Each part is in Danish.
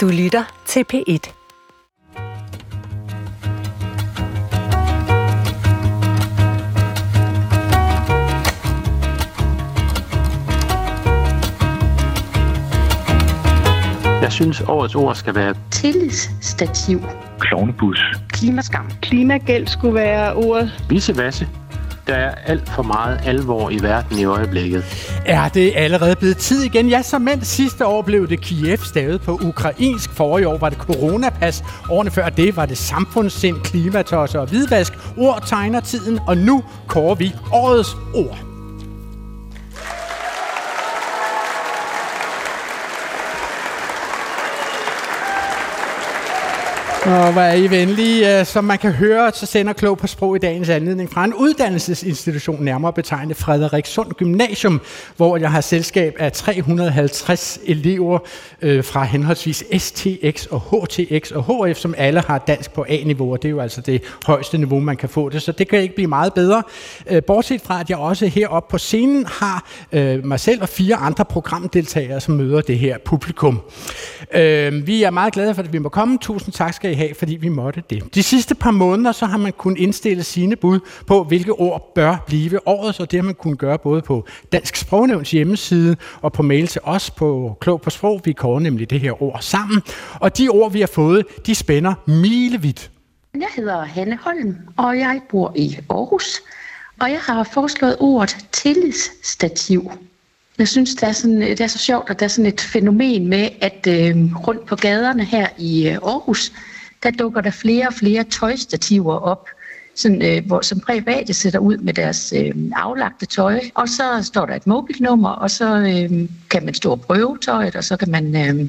Du lytter til P1. Jeg synes, årets ord skal være Tillidsstativ. Klovnebus. Klimaskam. Klimagæld skulle være ordet. visevasse. Der er alt for meget alvor i verden i øjeblikket. Er det allerede blevet tid igen? Ja, som mens sidste år blev det Kiev stavet på ukrainsk. Forrige år var det coronapas. Årene før det var det samfundssind, klimatosser og hvidvask. Ord tegner tiden, og nu kårer vi årets ord. Og hvor er I venlige. Øh, som man kan høre, så sender Klog på Sprog i dagens anledning fra en uddannelsesinstitution, nærmere betegnet Frederikssund Gymnasium, hvor jeg har selskab af 350 elever øh, fra henholdsvis STX og HTX og HF, som alle har dansk på A-niveau, og det er jo altså det højeste niveau, man kan få det, så det kan ikke blive meget bedre. Øh, bortset fra, at jeg også heroppe på scenen har øh, mig selv og fire andre programdeltagere, som møder det her publikum. Øh, vi er meget glade for, at vi må komme. Tusind tak skal I have, fordi vi måtte det. De sidste par måneder, så har man kunnet indstille sine bud på, hvilke ord bør blive årets, og det har man kunnet gøre både på Dansk Sprognævns hjemmeside og på mail til os på Klog på Sprog. Vi kårer nemlig det her ord sammen. Og de ord, vi har fået, de spænder milevidt. Jeg hedder Hanne Holm, og jeg bor i Aarhus. Og jeg har foreslået ordet tillidsstativ. Jeg synes, det er, sådan, det er så sjovt, at der er sådan et fænomen med, at øh, rundt på gaderne her i øh, Aarhus, der dukker der flere og flere tøjstativer op, sådan, øh, hvor, som private sætter ud med deres øh, aflagte tøj. Og så står der et mobilnummer, og så øh, kan man stå og prøve tøjet, og så kan man øh,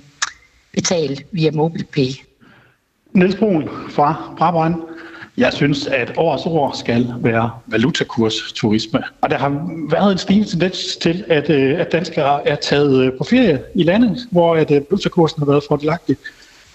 betale via MobilePay. Niels Brun fra Brabrand. Jeg synes, at årets ord skal være valutakursturisme. Og der har været en stigende tendens til, at, øh, at danskere er taget øh, på ferie i landet, hvor at øh, valutakursen har været fordelagtig.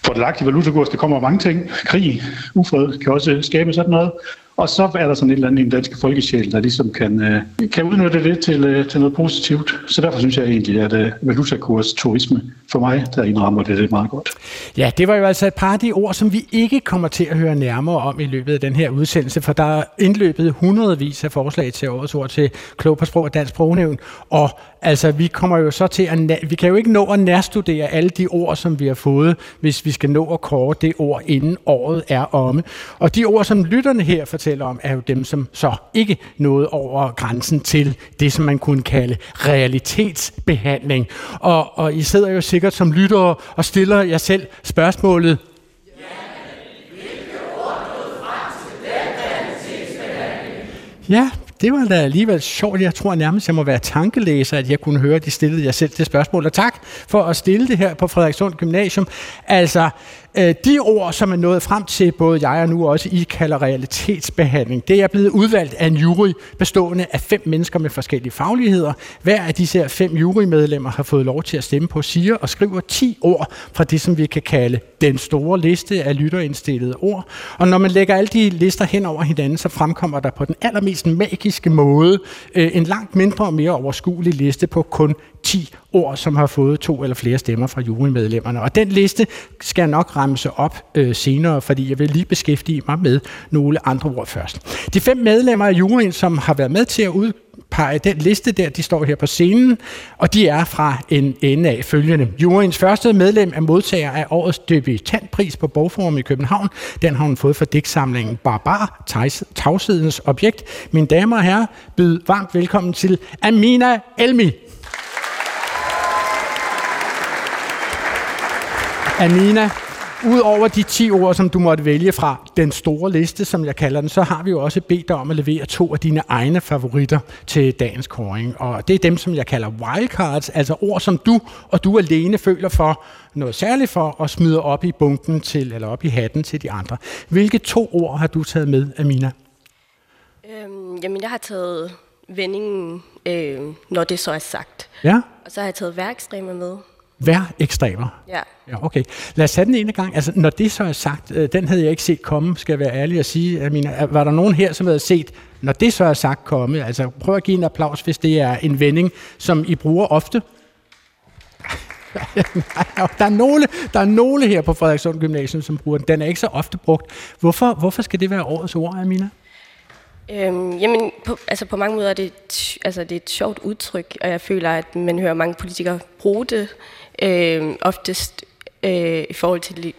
Fordelagtig valutakurs, det kommer mange ting. Krig, ufred kan også skabe sådan noget. Og så er der sådan et eller andet i den danske folkesjæl, der ligesom kan, øh, kan udnytte det til, øh, til noget positivt. Så derfor synes jeg egentlig, at øh, valutakurs turisme for mig, der indrammer det, det er meget godt. Ja, det var jo altså et par af de ord, som vi ikke kommer til at høre nærmere om i løbet af den her udsendelse, for der er indløbet hundredvis af forslag til årets ord til Klog på Sprog og Dansk Sprognævn, og altså vi kommer jo så til at, vi kan jo ikke nå at nærstudere alle de ord, som vi har fået, hvis vi skal nå at kåre det ord, inden året er omme. Og de ord, som lytterne her fortæller om, er jo dem, som så ikke nåede over grænsen til det, som man kunne kalde realitetsbehandling. Og, og I sidder jo sikkert som lyttere og stiller jer selv spørgsmålet, Ja, det var da alligevel sjovt. Jeg tror nærmest, jeg må være tankelæser, at jeg kunne høre, at de stillede jer selv det spørgsmål. Og tak for at stille det her på Frederikssund Gymnasium. Altså, Øh, de ord, som er nået frem til, både jeg og nu også I kalder realitetsbehandling, det er blevet udvalgt af en jury bestående af fem mennesker med forskellige fagligheder. Hver af disse her fem jurymedlemmer har fået lov til at stemme på, siger og skriver 10 ord fra det, som vi kan kalde den store liste af lytterindstillede ord. Og når man lægger alle de lister hen over hinanden, så fremkommer der på den allermest magiske måde øh, en langt mindre og mere overskuelig liste på kun 10 ord, som har fået to eller flere stemmer fra jurymedlemmerne. Og den liste skal jeg nok ramse op øh, senere, fordi jeg vil lige beskæftige mig med nogle andre ord først. De fem medlemmer af juryen, som har været med til at udpege den liste der, de står her på scenen, og de er fra en ende af følgende. Juryens første medlem er modtager af årets debutantpris på Bogforum i København. Den har hun fået for digtsamlingen Barbar, tavshedens objekt. Mine damer og herrer, byd varmt velkommen til Amina Elmi. Amina, Udover de 10 ord, som du måtte vælge fra den store liste, som jeg kalder den, så har vi jo også bedt dig om at levere to af dine egne favoritter til dagens kåring. Og det er dem, som jeg kalder wildcards, altså ord, som du og du alene føler for noget særligt for og smider op i bunken til, eller op i hatten til de andre. Hvilke to ord har du taget med, Amina? Øhm, jamen, jeg har taget vendingen, øh, når det så er sagt. Ja? Og så har jeg taget værkstremer med. Vær ekstremer. Ja. Ja, okay. Lad os tage den ene gang. Altså, når det så er sagt, øh, den havde jeg ikke set komme, skal jeg være ærlig at sige. Amina. Var der nogen her, som havde set, når det så er sagt komme? Altså, prøv at give en applaus, hvis det er en vending, som I bruger ofte. der, er nogle, der er nogle her på Frederikssund Gymnasium, som bruger den. Den er ikke så ofte brugt. Hvorfor, hvorfor skal det være årets ord, Amina? Øhm, jamen, på, altså på mange måder er det, et, altså det er et sjovt udtryk, og jeg føler, at man hører mange politikere bruge det, øh, oftest øh, i forhold til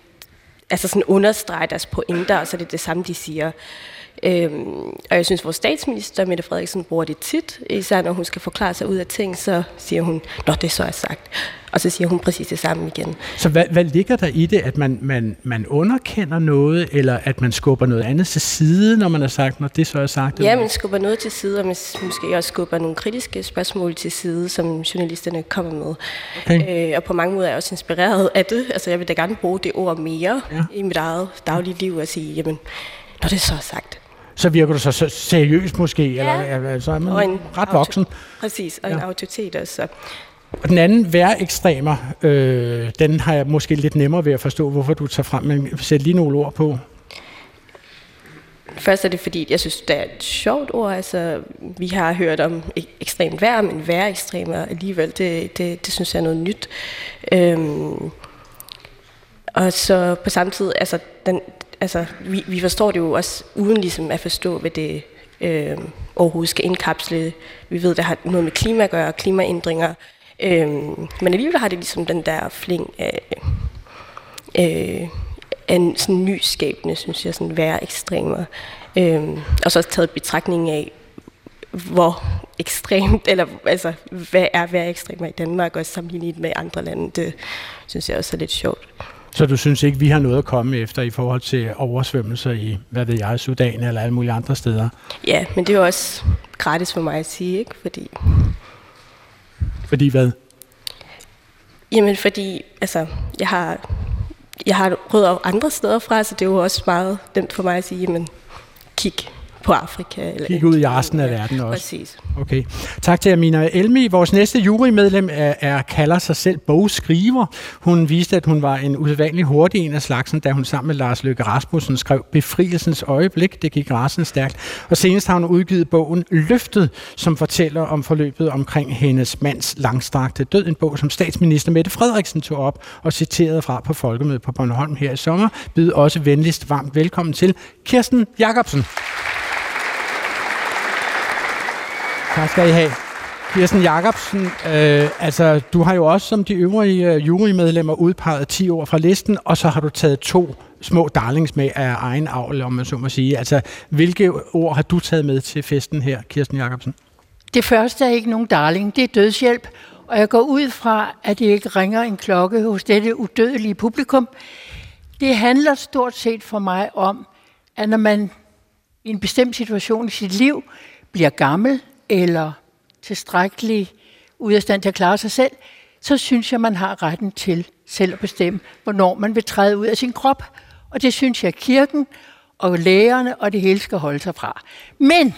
altså sådan understrege deres pointer, og så er det det samme, de siger. Øhm, og jeg synes, vores statsminister, Mette Frederiksen, bruger det tit. Især når hun skal forklare sig ud af ting, så siger hun, nå, det så er sagt. Og så siger hun præcis det samme igen. Så hvad, hvad ligger der i det, at man, man, man underkender noget, eller at man skubber noget andet til side, når man har sagt, når det så er sagt? Ja, man skubber noget til side, og man måske også skubber nogle kritiske spørgsmål til side, som journalisterne kommer med. Okay. Øh, og på mange måder er jeg også inspireret af det. Altså, jeg vil da gerne bruge det ord mere ja. i mit eget daglige liv, og sige, jamen, når det så er sagt, så virker du så seriøst måske, ja. eller så er man og en ret voksen. Præcis, og ja. en autoritet også. Og den anden ekstremer, øh, den har jeg måske lidt nemmere ved at forstå, hvorfor du tager frem, men sæt lige nogle ord på. Først er det fordi, jeg synes, det er et sjovt ord. Altså, vi har hørt om ekstremt vejr, men vær ekstremer alligevel, det, det, det synes jeg er noget nyt. Øhm, og så på samme tid, altså, den, altså, vi, vi forstår det jo også uden ligesom at forstå, hvad det øh, overhovedet skal indkapsle. Vi ved, det har noget med klima at gøre, klimaændringer. Øh, men alligevel har det ligesom den der fling af, øh, en sådan nyskabende, synes jeg, sådan være ekstremer. Øh, og så også taget betragtning af, hvor ekstremt, eller altså, hvad er være ekstremer i Danmark, og sammenlignet med andre lande, det synes jeg også er lidt sjovt. Så du synes ikke, vi har noget at komme efter i forhold til oversvømmelser i, hvad ved jeg, Sudan eller alle mulige andre steder? Ja, men det er jo også gratis for mig at sige, ikke? Fordi... Fordi hvad? Jamen, fordi altså, jeg har, jeg har rødder andre steder fra, så det er jo også meget nemt for mig at sige, jamen, kig på Afrika. Eller Kig ud i resten af verden også. Præcis. Okay. Tak til Amina Elmi. Vores næste jurymedlem er, er, kalder sig selv bogskriver. Hun viste, at hun var en usædvanlig hurtig en af slagsen, da hun sammen med Lars Løkke Rasmussen skrev Befrielsens øjeblik. Det gik rasen stærkt. Og senest har hun udgivet bogen Løftet, som fortæller om forløbet omkring hendes mands langstrakte død. En bog, som statsminister Mette Frederiksen tog op og citerede fra på folkemødet på Bornholm her i sommer. Byd også venligst varmt velkommen til Kirsten Jacobsen. Tak skal I have. Kirsten Jacobsen, øh, altså, du har jo også som de øvrige øh, jurymedlemmer udpeget 10 år fra listen, og så har du taget to små darlings med af egen avl, om man så må sige. Altså, hvilke ord har du taget med til festen her, Kirsten Jacobsen? Det første er ikke nogen darling, det er dødshjælp, og jeg går ud fra, at det ikke ringer en klokke hos dette udødelige publikum. Det handler stort set for mig om, at når man i en bestemt situation i sit liv bliver gammel, eller tilstrækkelig ud af stand til at klare sig selv, så synes jeg, man har retten til selv at bestemme, hvornår man vil træde ud af sin krop. Og det synes jeg, kirken og lægerne og det hele skal holde sig fra. Men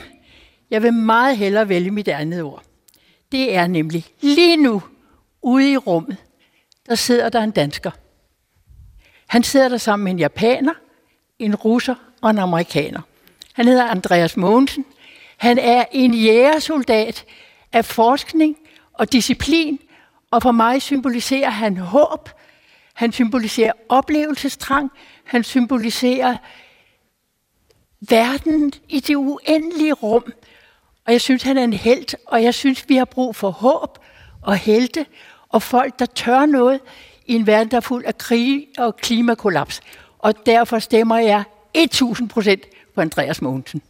jeg vil meget hellere vælge mit andet ord. Det er nemlig lige nu ude i rummet, der sidder der en dansker. Han sidder der sammen med en japaner, en russer og en amerikaner. Han hedder Andreas Mogensen, han er en jægersoldat af forskning og disciplin, og for mig symboliserer han håb, han symboliserer oplevelsestrang, han symboliserer verden i det uendelige rum. Og jeg synes, han er en held, og jeg synes, vi har brug for håb og helte, og folk, der tør noget i en verden, der er fuld af krig og klimakollaps. Og derfor stemmer jeg 1000 procent på Andreas Mogensen.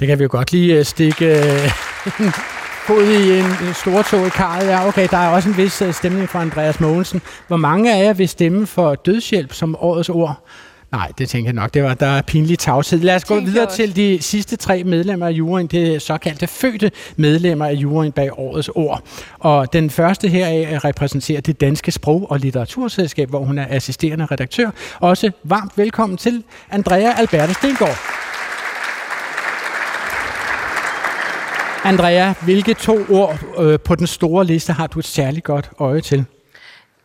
Det kan vi jo godt lige øh, stikke øh, fod i en stor tog i karret. Ja, okay, der er også en vis øh, stemning fra Andreas Mogensen. Hvor mange af jer vil stemme for dødshjælp som årets ord? Nej, det tænker jeg nok. Det var, der er pinlig tavshed. Lad os gå videre til de sidste tre medlemmer af juryen, det såkaldte fødte medlemmer af juryen bag årets ord. Og den første her repræsenterer det Danske Sprog- og Litteraturselskab, hvor hun er assisterende redaktør. Også varmt velkommen til Andrea Alberte Stengård. Andrea, hvilke to ord øh, på den store liste har du et særligt godt øje til?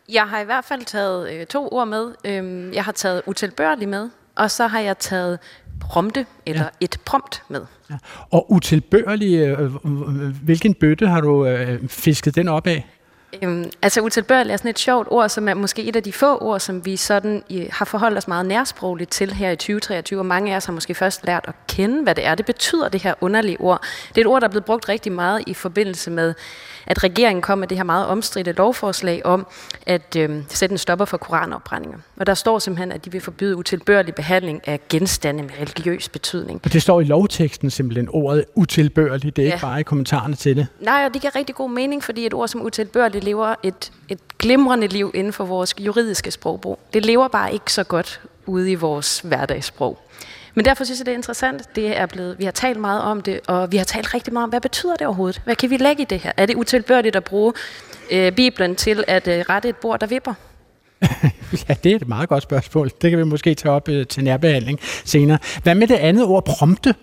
Jeg har i hvert fald taget øh, to ord med. Øhm, jeg har taget utilbørlig med, og så har jeg taget prompte, eller ja. et prompt med. Ja. Og utilbørlig, øh, hvilken bøtte har du øh, fisket den op af? Øhm, altså utilbørlig er sådan et sjovt ord, som er måske et af de få ord, som vi sådan øh, har forholdt os meget nærsprogligt til her i 2023, og mange af os har måske først lært at kende, hvad det er. Det betyder det her underlige ord. Det er et ord, der er blevet brugt rigtig meget i forbindelse med at regeringen kom med det her meget omstridte lovforslag om at øh, sætte en stopper for koranopbrændinger. Og der står simpelthen, at de vil forbyde utilbørlig behandling af genstande med religiøs betydning. Og det står i lovteksten simpelthen ordet utilbørlig, det er ja. ikke bare i kommentarerne til det. Nej, og det giver rigtig god mening, fordi et ord som utilbørlig lever et, et glimrende liv inden for vores juridiske sprogbrug. Det lever bare ikke så godt ude i vores hverdagssprog. Men derfor synes jeg, det er interessant. Det er blevet, vi har talt meget om det, og vi har talt rigtig meget om, hvad betyder det overhovedet? Hvad kan vi lægge i det her? Er det utilbørligt at bruge øh, Bibelen til at øh, rette et bord, der vipper? ja, det er et meget godt spørgsmål. Det kan vi måske tage op øh, til nærbehandling senere. Hvad med det andet ord, prompte?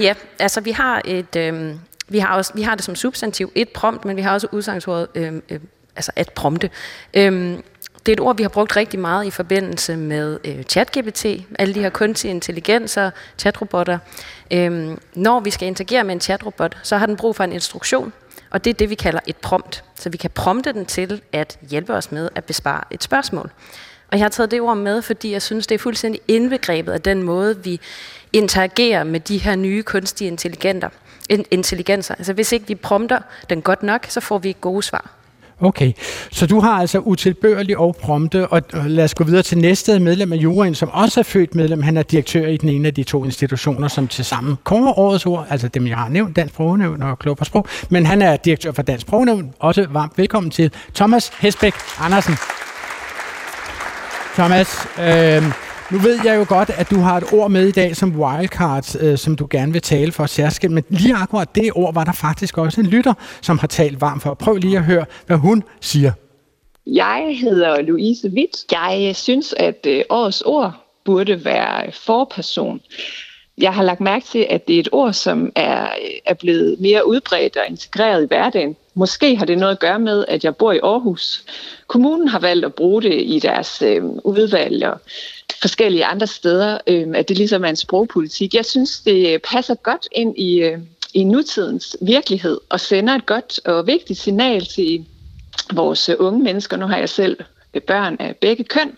Ja, altså vi har et... Øh, vi har, også, vi har det som substantiv, et prompt, men vi har også udsagsordet, øh, øh, altså at prompte. Øh, det er et ord, vi har brugt rigtig meget i forbindelse med øh, ChatGPT, alle de her kunstige intelligenser, chatrobotter. Øhm, når vi skal interagere med en chatrobot, så har den brug for en instruktion, og det er det, vi kalder et prompt. Så vi kan prompte den til at hjælpe os med at besvare et spørgsmål. Og jeg har taget det ord med, fordi jeg synes, det er fuldstændig indbegrebet af den måde, vi interagerer med de her nye kunstige intelligenter, intelligenser. Altså hvis ikke vi prompter den godt nok, så får vi gode svar. Okay, så du har altså utilbørlig og prompte, og lad os gå videre til næste medlem af juryen, som også er født medlem. Han er direktør i den ene af de to institutioner, som til sammen kommer årets ord, altså dem, jeg har nævnt, Dansk Sprognævn og Klog på Sprog. Men han er direktør for Dansk Sprognævn. Også varmt velkommen til Thomas Hesbæk Andersen. Thomas, øh, nu ved jeg jo godt, at du har et ord med i dag som wildcards, øh, som du gerne vil tale for særskilt, men lige akkurat det ord var der faktisk også en lytter, som har talt varmt for. Prøv lige at høre, hvad hun siger. Jeg hedder Louise Witt. Jeg synes, at øh, årets ord burde være forperson. Jeg har lagt mærke til, at det er et ord, som er, øh, er blevet mere udbredt og integreret i hverdagen. Måske har det noget at gøre med, at jeg bor i Aarhus. Kommunen har valgt at bruge det i deres øh, udvalg og forskellige andre steder, øh, at det ligesom er en sprogpolitik. Jeg synes, det passer godt ind i, øh, i nutidens virkelighed og sender et godt og vigtigt signal til vores øh, unge mennesker. Nu har jeg selv øh, børn af begge køn,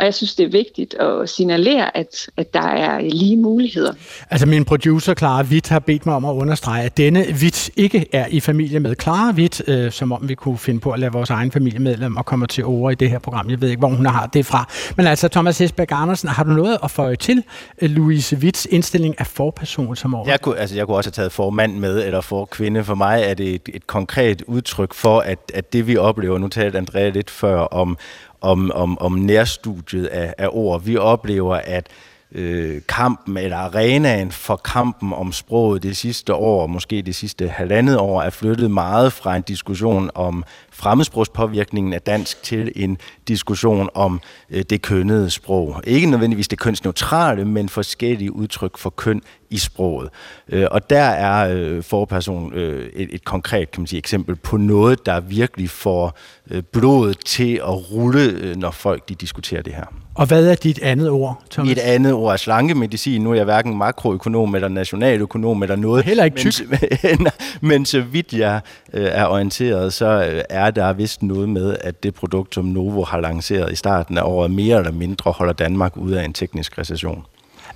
og jeg synes, det er vigtigt at signalere, at, at der er lige muligheder. Altså min producer, Clara Witt, har bedt mig om at understrege, at denne Witt ikke er i familie med Clara Witt, øh, som om vi kunne finde på at lade vores egen familiemedlem og komme til ord i det her program. Jeg ved ikke, hvor hun har det fra. Men altså, Thomas Hesberg Andersen, har du noget at få til øh, Louise Witts indstilling af forperson som år? Jeg kunne, altså, jeg kunne også have taget formand med, eller for kvinde. For mig er det et, et konkret udtryk for, at, at det vi oplever, nu talte Andrea lidt før om, om, om, om nærstudiet af, af ord. Vi oplever, at øh, kampen eller arenaen for kampen om sproget det sidste år, måske det sidste halvandet år, er flyttet meget fra en diskussion om fremmedsprogspåvirkningen af dansk til en diskussion om øh, det kønnede sprog. Ikke nødvendigvis det kønsneutrale, men forskellige udtryk for køn i sproget. Øh, og der er øh, forperson øh, et, et konkret kan man sige, eksempel på noget, der virkelig får øh, blodet til at rulle, øh, når folk de diskuterer det her. Og hvad er dit andet ord, Thomas? Mit andet ord er slankemedicin. Nu er jeg hverken makroøkonom eller nationaløkonom eller noget. Heller ikke tyk. Men, men så vidt jeg øh, er orienteret, så er der vist noget med, at det produkt, som Novo har lanceret i starten af året, mere eller mindre holder Danmark ud af en teknisk recession.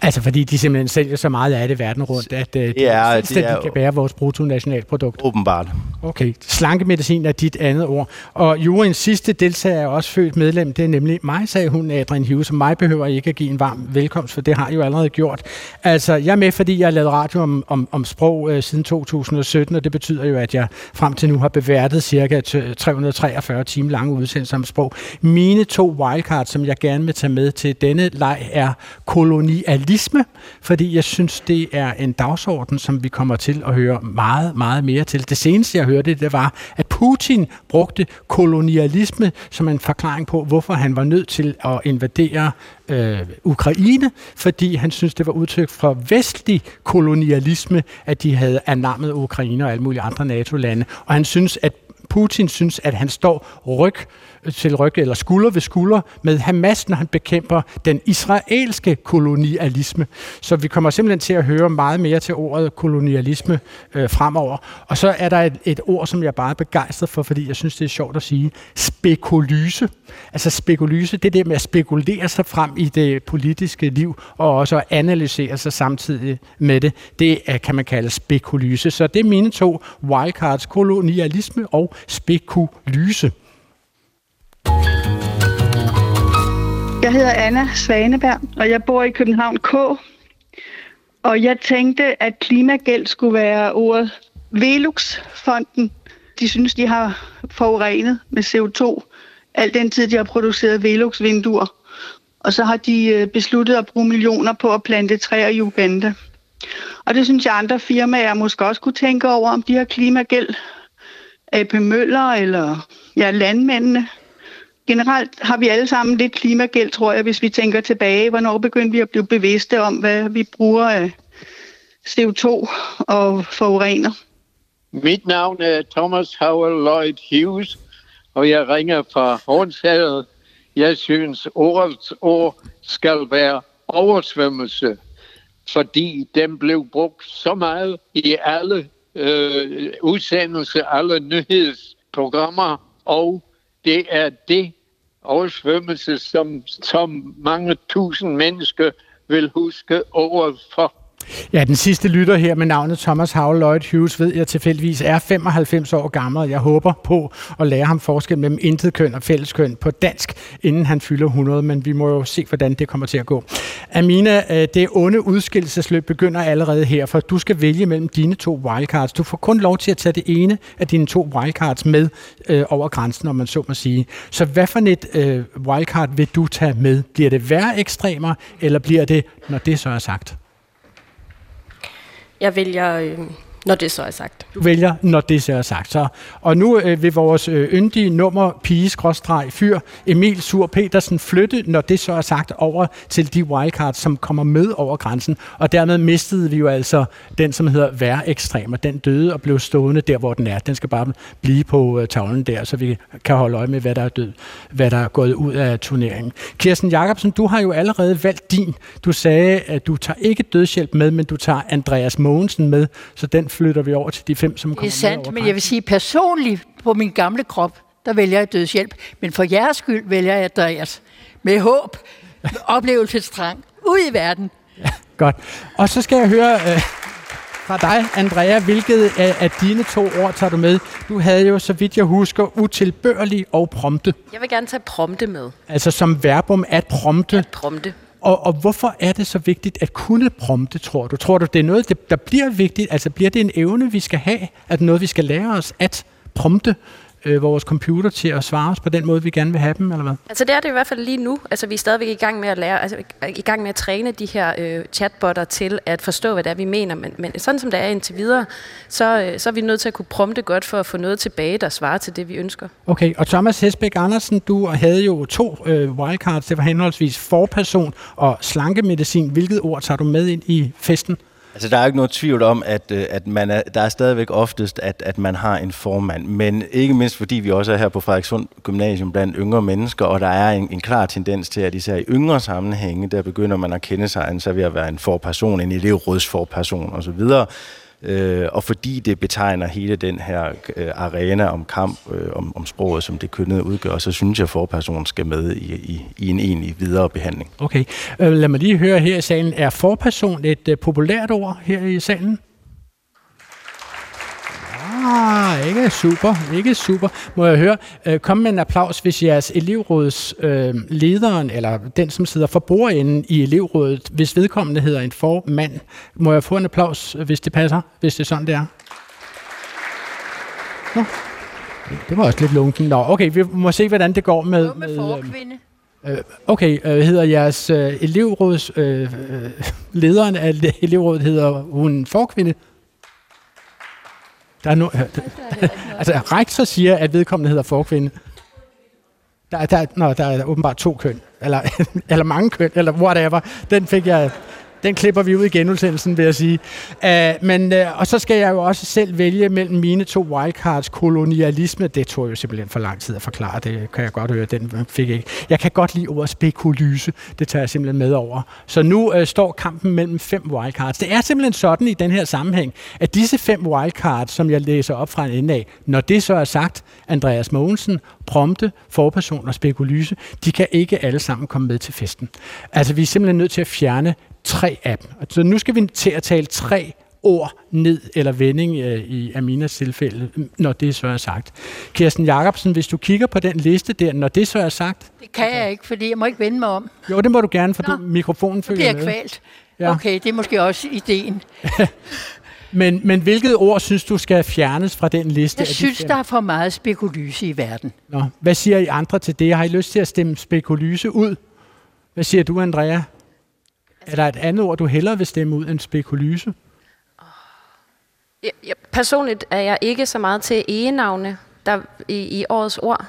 Altså fordi de simpelthen sælger så meget af det verden rundt, at uh, de ja, det er, kan bære vores bruttonationalprodukt. Åbenbart. Okay, slankemedicin er dit andet ord. Og juryens sidste deltager er også født medlem, det er nemlig mig, sagde hun, Adrian Hughes, og mig behøver ikke at give en varm velkomst, for det har jeg jo allerede gjort. Altså, jeg er med, fordi jeg har lavet radio om, om, om sprog uh, siden 2017, og det betyder jo, at jeg frem til nu har beværtet cirka 343 timer lange udsendelser om sprog. Mine to wildcards, som jeg gerne vil tage med til denne leg, er kolonialisme kapitalisme, fordi jeg synes, det er en dagsorden, som vi kommer til at høre meget, meget mere til. Det seneste, jeg hørte, det var, at Putin brugte kolonialisme som en forklaring på, hvorfor han var nødt til at invadere øh, Ukraine, fordi han synes, det var udtryk for vestlig kolonialisme, at de havde anammet Ukraine og alle mulige andre NATO-lande. Og han synes, at Putin synes, at han står ryg til ryg eller skulder ved skulder med Hamas, når han bekæmper den israelske kolonialisme. Så vi kommer simpelthen til at høre meget mere til ordet kolonialisme øh, fremover. Og så er der et, et ord, som jeg er bare er begejstret for, fordi jeg synes, det er sjovt at sige. Spekulyse. Altså spekulyse, det er det med at spekulere sig frem i det politiske liv, og også at analysere sig samtidig med det. Det er, kan man kalde spekulyse. Så det er mine to wildcards, kolonialisme og spekulyse. Jeg hedder Anna Svaneberg, og jeg bor i København K. Og jeg tænkte, at klimagæld skulle være ordet Velux-fonden. De synes, de har forurenet med CO2 al den tid, de har produceret Velux-vinduer. Og så har de øh, besluttet at bruge millioner på at plante træer i Uganda. Og det synes jeg, andre firmaer måske også kunne tænke over, om de har klimagæld. AP Møller eller ja, landmændene. Generelt har vi alle sammen lidt klimagæld, tror jeg, hvis vi tænker tilbage. Hvornår begyndte vi at blive bevidste om, hvad vi bruger øh, af CO2 og forurener? Mit navn er Thomas Howell Lloyd Hughes, og jeg ringer fra Hornshavet. Jeg synes, årets år skal være oversvømmelse, fordi den blev brugt så meget i alle øh, udsendelser, alle nyhedsprogrammer, og det er det oversvømmelse, som, som mange tusind mennesker vil huske over for. Ja, den sidste lytter her med navnet Thomas Howell Lloyd Hughes ved jeg tilfældigvis er 95 år gammel. Jeg håber på at lære ham forskel mellem intetkøn og fælleskøn på dansk, inden han fylder 100, men vi må jo se, hvordan det kommer til at gå. Amina, øh, det onde udskillelsesløb begynder allerede her, for du skal vælge mellem dine to wildcards. Du får kun lov til at tage det ene af dine to wildcards med øh, over grænsen, om man så må sige. Så hvad for et øh, wildcard vil du tage med? Bliver det værre ekstremer, eller bliver det, når det så er sagt? Jeg vælger, øh, når det så er sagt. Du vælger, når det så er sagt. Så, og nu øh, vil vores øh, yndige nummer pige-fyr Emil Sur Petersen flytte, når det så er sagt, over til de wildcards, som kommer med over grænsen. Og dermed mistede vi jo altså den, som hedder vær ekstremer. Den døde og blev stående der, hvor den er. Den skal bare blive på øh, tavlen der, så vi kan holde øje med, hvad der er død, hvad der er gået ud af turneringen. Kirsten Jacobsen, du har jo allerede valgt din. Du sagde, at du tager ikke dødshjælp med, men du tager Andreas Mogensen med, så den flytter vi over til de fem, som kommer Det er sandt, men jeg vil sige personligt på min gamle krop, der vælger jeg dødshjælp. Men for jeres skyld vælger jeg Andreas. Med håb, med oplevelsestrang, ud i verden. Godt. Og så skal jeg høre øh, fra dig, Andrea, hvilket af, af dine to ord tager du med? Du havde jo, så vidt jeg husker, utilbørlig og prompte. Jeg vil gerne tage prompte med. Altså som verbum at prompte. At prompte. Og, og hvorfor er det så vigtigt at kunne prompte, tror du? Tror du, det er noget, der bliver vigtigt? Altså bliver det en evne, vi skal have? Er det noget, vi skal lære os at prompte? Øh, vores computer til at svare os på den måde, vi gerne vil have dem, eller hvad? Altså det er det i hvert fald lige nu. Altså vi er stadigvæk i gang med at lære, altså i gang med at træne de her øh, chatbotter til at forstå, hvad det er, vi mener. Men, men sådan som det er indtil videre, så, øh, så er vi nødt til at kunne prompte godt for at få noget tilbage, der svarer til det, vi ønsker. Okay, og Thomas Hesbæk Andersen, du havde jo to øh, wildcards. Det var henholdsvis forperson og slankemedicin. Hvilket ord tager du med ind i festen? Altså, der er ikke noget tvivl om, at, øh, at man er, der er stadigvæk oftest, at, at man har en formand. Men ikke mindst fordi vi også er her på Frederikssund Gymnasium blandt yngre mennesker, og der er en, en klar tendens til, at især i yngre sammenhænge, der begynder man at kende sig så ved at være en forperson, en elevrådsforperson osv., Øh, og fordi det betegner hele den her øh, arena om kamp, øh, om, om sproget, som det kønnede udgør, så synes jeg, at forpersonen skal med i, i, i en egentlig videre behandling. Okay. Øh, lad mig lige høre her i salen. Er forperson et øh, populært ord her i salen? Ah, ikke super, ikke super. Må jeg høre, øh, kom med en applaus, hvis jeres elevråds øh, lederen, eller den, som sidder for bordenden i elevrådet, hvis vedkommende hedder en formand. Må jeg få en applaus, hvis det passer, hvis det er sådan, det er? Nå. Det var også lidt lunken. Nå, okay, vi må se, hvordan det går med... med, med forkvinde. Øh, okay, øh, hedder jeres øh, elevråds... Øh, øh, lederen af elevrådet hedder hun forkvinde? Der er no, altså, rektor siger, at vedkommende hedder forkvinde. Der, der, nå, der er åbenbart to køn, eller, eller mange køn, eller whatever. Den fik jeg, den klipper vi ud i genudsendelsen, vil jeg sige. Uh, men, uh, og så skal jeg jo også selv vælge mellem mine to wildcards. Kolonialisme, det tog jo simpelthen for lang tid at forklare. Det kan jeg godt høre, den fik jeg ikke. Jeg kan godt lide ordet spekulyse. Det tager jeg simpelthen med over. Så nu uh, står kampen mellem fem wildcards. Det er simpelthen sådan i den her sammenhæng, at disse fem wildcards, som jeg læser op fra en ende af, når det så er sagt, Andreas Mogensen, prompte, forperson og spekulyse, de kan ikke alle sammen komme med til festen. Altså, vi er simpelthen nødt til at fjerne tre af dem. Så nu skal vi til at tale tre ord ned, eller vending øh, i Aminas tilfælde, når det så er sagt. Kirsten Jacobsen, hvis du kigger på den liste der, når det så er sagt... Det kan jeg ikke, fordi jeg må ikke vende mig om. Jo, det må du gerne, for du, mikrofonen følger med. Det bliver kvalt. Ja. Okay, det er måske også ideen. men, men hvilket ord synes du skal fjernes fra den liste? Jeg synes, de der er for meget spekulyse i verden. Nå, hvad siger I andre til det? Har I lyst til at stemme spekulyse ud? Hvad siger du, Andrea? Er der et andet ord, du hellere vil stemme ud end spekulyse? Ja, ja, personligt er jeg ikke så meget til egenavne der, i, i årets ord.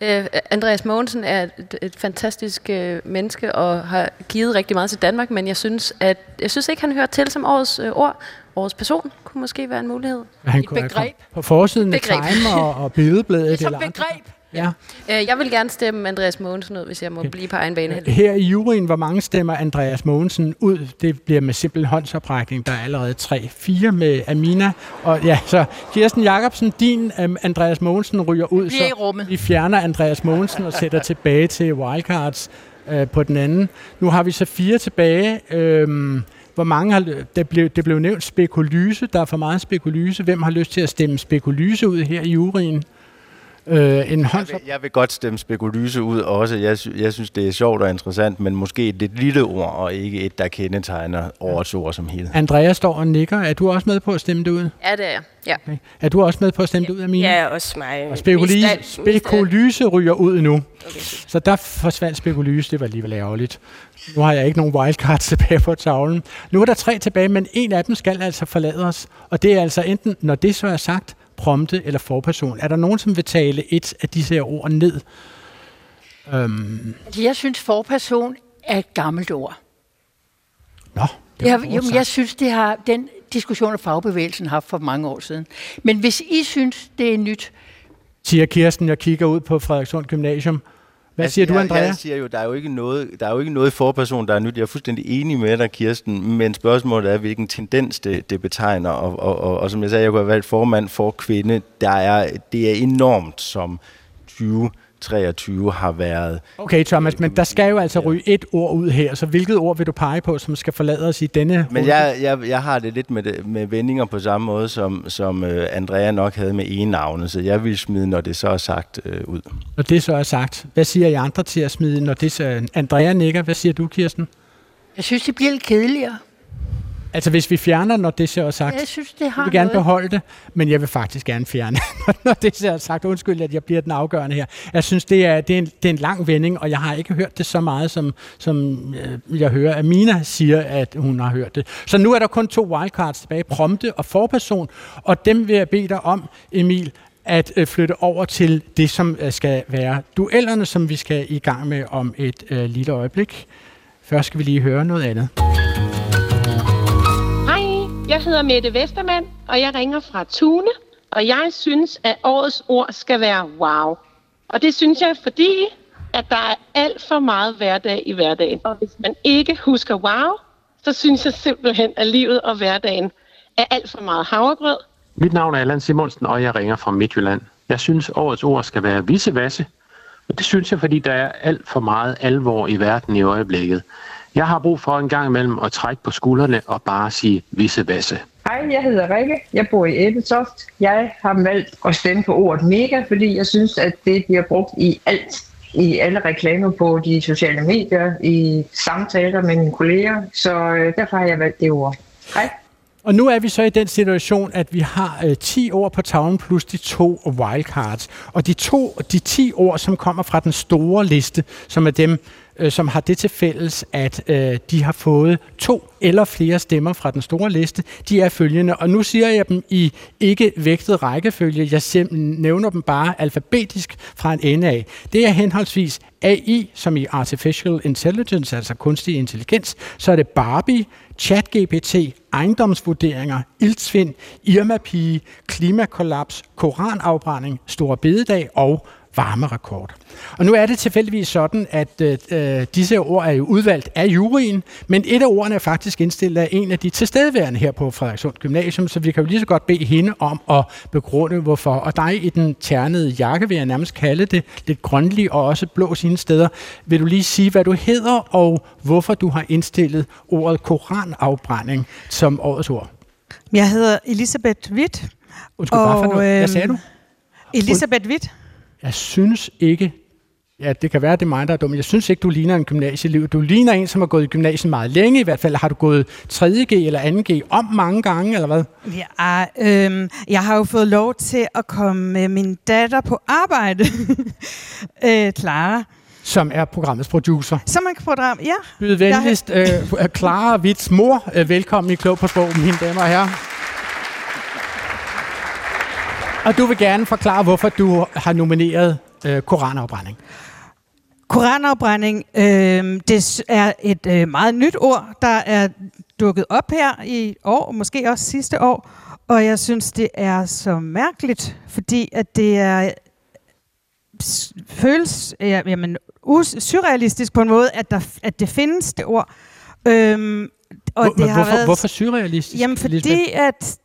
Uh, Andreas Mogensen er et, et fantastisk uh, menneske og har givet rigtig meget til Danmark, men jeg synes, at jeg synes ikke, han hører til som årets uh, ord. Årets person kunne måske være en mulighed. Han kunne begreb. På forsiden af Time og, og Billedbladet. Det er som begreb. Ja. Øh, jeg vil gerne stemme Andreas Mogensen ud, hvis jeg må okay. blive på egen bane. Her i juryen, hvor mange stemmer Andreas Mogensen ud? Det bliver med simpel håndsoprækning. Der er allerede tre, fire med Amina. Og ja, så Kirsten Jacobsen, din um, Andreas Mogensen ryger ud. Så vi fjerner Andreas Mogensen og sætter tilbage til Wildcards uh, på den anden. Nu har vi så fire tilbage. Øhm, hvor mange har, det, blev, det blev nævnt spekulyse. Der er for meget spekulyse. Hvem har lyst til at stemme spekulyse ud her i juryen? Øh, en jeg, vil, jeg vil godt stemme spekulyse ud også. Jeg, jeg synes, det er sjovt og interessant, men måske et lidt lille ord, og ikke et, der kendetegner årets ord som hele. Andrea står og nikker. Er du også med på at stemme det ud? Ja, det er jeg. Ja. Okay. Er du også med på at stemme ja, det ud, Amina? Ja, også mig. Og spekulyse, spekulyse ryger ud nu. Okay. Så der forsvandt spekulyse. Det var alligevel ærgerligt. Nu har jeg ikke nogen wildcards tilbage på tavlen. Nu er der tre tilbage, men en af dem skal altså forlade os. Og det er altså enten, når det så er sagt, prompte eller forperson. Er der nogen, som vil tale et af disse her ord ned? Øhm. Jeg synes, forperson er et gammelt ord. Nå, det jeg, jo, jeg synes, det har den diskussion af fagbevægelsen haft for mange år siden. Men hvis I synes, det er nyt... Siger Kirsten, jeg kigger ud på Frederikssund Gymnasium. Hvad altså, siger du, Andrea? Jeg siger jo, der er jo ikke noget, der er jo ikke noget forperson, der er nyt. Jeg er fuldstændig enig med dig, Kirsten, men spørgsmålet er, hvilken tendens det, det betegner. Og, og, og, og som jeg sagde, jeg kunne have valgt formand for kvinde. Der er, det er enormt som 20 23 har været... Okay, Thomas, men der skal jo altså ryge et ord ud her, så hvilket ord vil du pege på, som skal forlade os i denne... Men jeg, jeg, jeg har det lidt med, det, med vendinger på samme måde, som, som uh, Andrea nok havde med en navne, så jeg vil smide, når det så er sagt, uh, ud. Når det så er sagt. Hvad siger I andre til at smide, når det så... Andrea nikker. Hvad siger du, Kirsten? Jeg synes, det bliver lidt kedeligere. Altså hvis vi fjerner, når det så er sagt, jeg synes, det har jeg vil gerne noget. beholde det, men jeg vil faktisk gerne fjerne, når det så er sagt. Undskyld, at jeg bliver den afgørende her. Jeg synes, det er, det er, en, det er en lang vending, og jeg har ikke hørt det så meget, som, som øh, jeg hører, Amina siger, at hun har hørt det. Så nu er der kun to wildcards tilbage, prompte og forperson, og dem vil jeg bede dig om, Emil, at øh, flytte over til det, som øh, skal være duellerne, som vi skal i gang med om et øh, lille øjeblik. Først skal vi lige høre noget andet. Jeg hedder Mette Vestermand, og jeg ringer fra Tune, og jeg synes, at årets ord skal være wow. Og det synes jeg, fordi at der er alt for meget hverdag i hverdagen. Og hvis man ikke husker wow, så synes jeg simpelthen, at livet og hverdagen er alt for meget havregrød. Mit navn er Allan Simonsen, og jeg ringer fra Midtjylland. Jeg synes, årets ord skal være vissevasse, Og det synes jeg, fordi der er alt for meget alvor i verden i øjeblikket. Jeg har brug for en gang imellem at trække på skuldrene og bare sige visse vasse. Hej, jeg hedder Rikke. Jeg bor i Ebeltoft. Jeg har valgt at stemme på ordet mega, fordi jeg synes, at det bliver brugt i alt. I alle reklamer på de sociale medier, i samtaler med mine kolleger. Så øh, derfor har jeg valgt det ord. Hej. Og nu er vi så i den situation, at vi har øh, 10 ord på tavlen plus de to wildcards. Og de to, de 10 ord, som kommer fra den store liste, som er dem, øh, som har det til fælles, at øh, de har fået to eller flere stemmer fra den store liste. De er følgende, og nu siger jeg dem i ikke vægtet rækkefølge. Jeg nævner dem bare alfabetisk fra en ende af. Det er henholdsvis AI, som i Artificial Intelligence, altså kunstig intelligens. Så er det Barbie, ChatGPT, ejendomsvurderinger, ildsvind, Irma-pige, klimakollaps, koranafbrænding, store bededag og varmerekord. Og nu er det tilfældigvis sådan, at øh, disse ord er jo udvalgt af juryen, men et af ordene er faktisk indstillet af en af de tilstedeværende her på Frederikssund Gymnasium, så vi kan jo lige så godt bede hende om at begrunde, hvorfor. Og dig i den ternede jakke, vil jeg nærmest kalde det, lidt grønlig og også blå sine steder. Vil du lige sige, hvad du hedder, og hvorfor du har indstillet ordet koranafbrænding som årets ord? Jeg hedder Elisabeth Witt. Undskyld, og, hvad, for noget? hvad sagde du? Øhm, Elisabeth Witt. Jeg synes ikke, ja, det kan være, det er mig, der er dum. Jeg synes ikke, du ligner en gymnasieliv. Du ligner en, som har gået i gymnasiet meget længe. I hvert fald har du gået 3.G eller 2.G om mange gange, eller hvad? Ja, øh, jeg har jo fået lov til at komme med min datter på arbejde. øh, Clara. Som er programmets producer. Som er program, ja. Byd venligst øh, Clara Vits mor. Øh, velkommen i Klog på Sprog, mine damer og herrer. Og du vil gerne forklare, hvorfor du har nomineret øh, koranafbrænding. Koranafbrænding, øh, det er et øh, meget nyt ord, der er dukket op her i år, måske også sidste år. Og jeg synes, det er så mærkeligt, fordi at det er føles ja, jamen, surrealistisk på en måde, at, der, at det findes, det ord. Øhm, og Hvor, det har hvorfor, været, hvorfor surrealistisk? Jamen fordi, at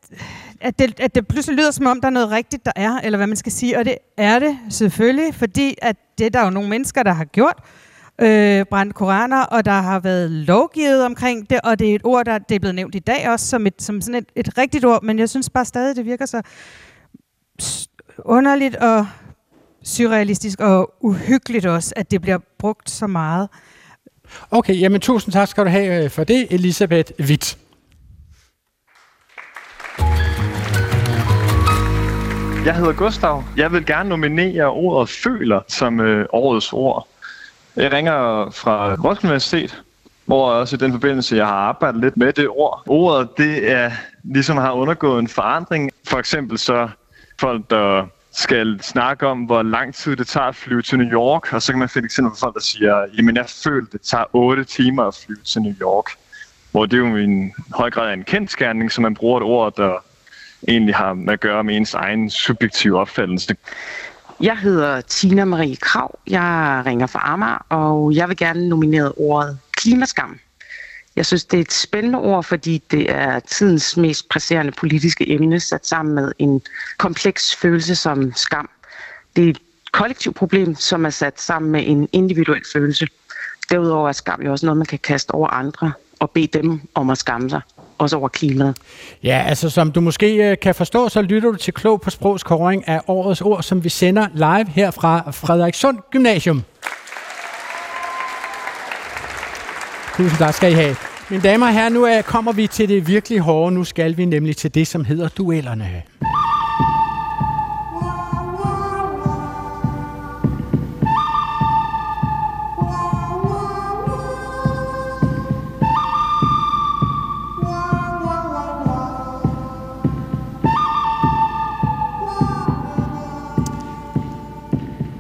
at det, at det pludselig lyder som om, der er noget rigtigt, der er, eller hvad man skal sige. Og det er det selvfølgelig, fordi at det der er jo nogle mennesker, der har gjort, øh, brændt koraner, og der har været lovgivet omkring det, og det er et ord, der det er blevet nævnt i dag også som, et, som sådan et, et rigtigt ord, men jeg synes bare stadig, det virker så underligt og surrealistisk og uhyggeligt også, at det bliver brugt så meget. Okay, jamen tusind tak skal du have øh, for det, Elisabeth Witt. Jeg hedder Gustav. Jeg vil gerne nominere ordet føler som øh, årets ord. Jeg ringer fra Roskilde Universitet, hvor også i den forbindelse, jeg har arbejdet lidt med det ord. Ordet, det er ligesom har undergået en forandring. For eksempel så folk, der skal snakke om, hvor lang tid det tager at flyve til New York, og så kan man finde eksempel på folk, der siger, jamen jeg føler, det tager 8 timer at flyve til New York. Hvor det er jo i en høj grad en kendskærning, så man bruger et ord, der egentlig har med at gøre med ens egen subjektive opfattelse. Jeg hedder Tina Marie Krav. Jeg ringer fra Amager, og jeg vil gerne nominere ordet klimaskam. Jeg synes, det er et spændende ord, fordi det er tidens mest presserende politiske emne, sat sammen med en kompleks følelse som skam. Det er et kollektivt problem, som er sat sammen med en individuel følelse. Derudover er skam jo også noget, man kan kaste over andre og bede dem om at skamme sig også over klimaet. Ja, altså som du måske øh, kan forstå, så lytter du til Klog på Sprogs kåring af årets ord, som vi sender live her fra Frederikssund Gymnasium. Tusind tak skal I have. Mine damer og herrer, nu øh, kommer vi til det virkelig hårde. Nu skal vi nemlig til det, som hedder duellerne.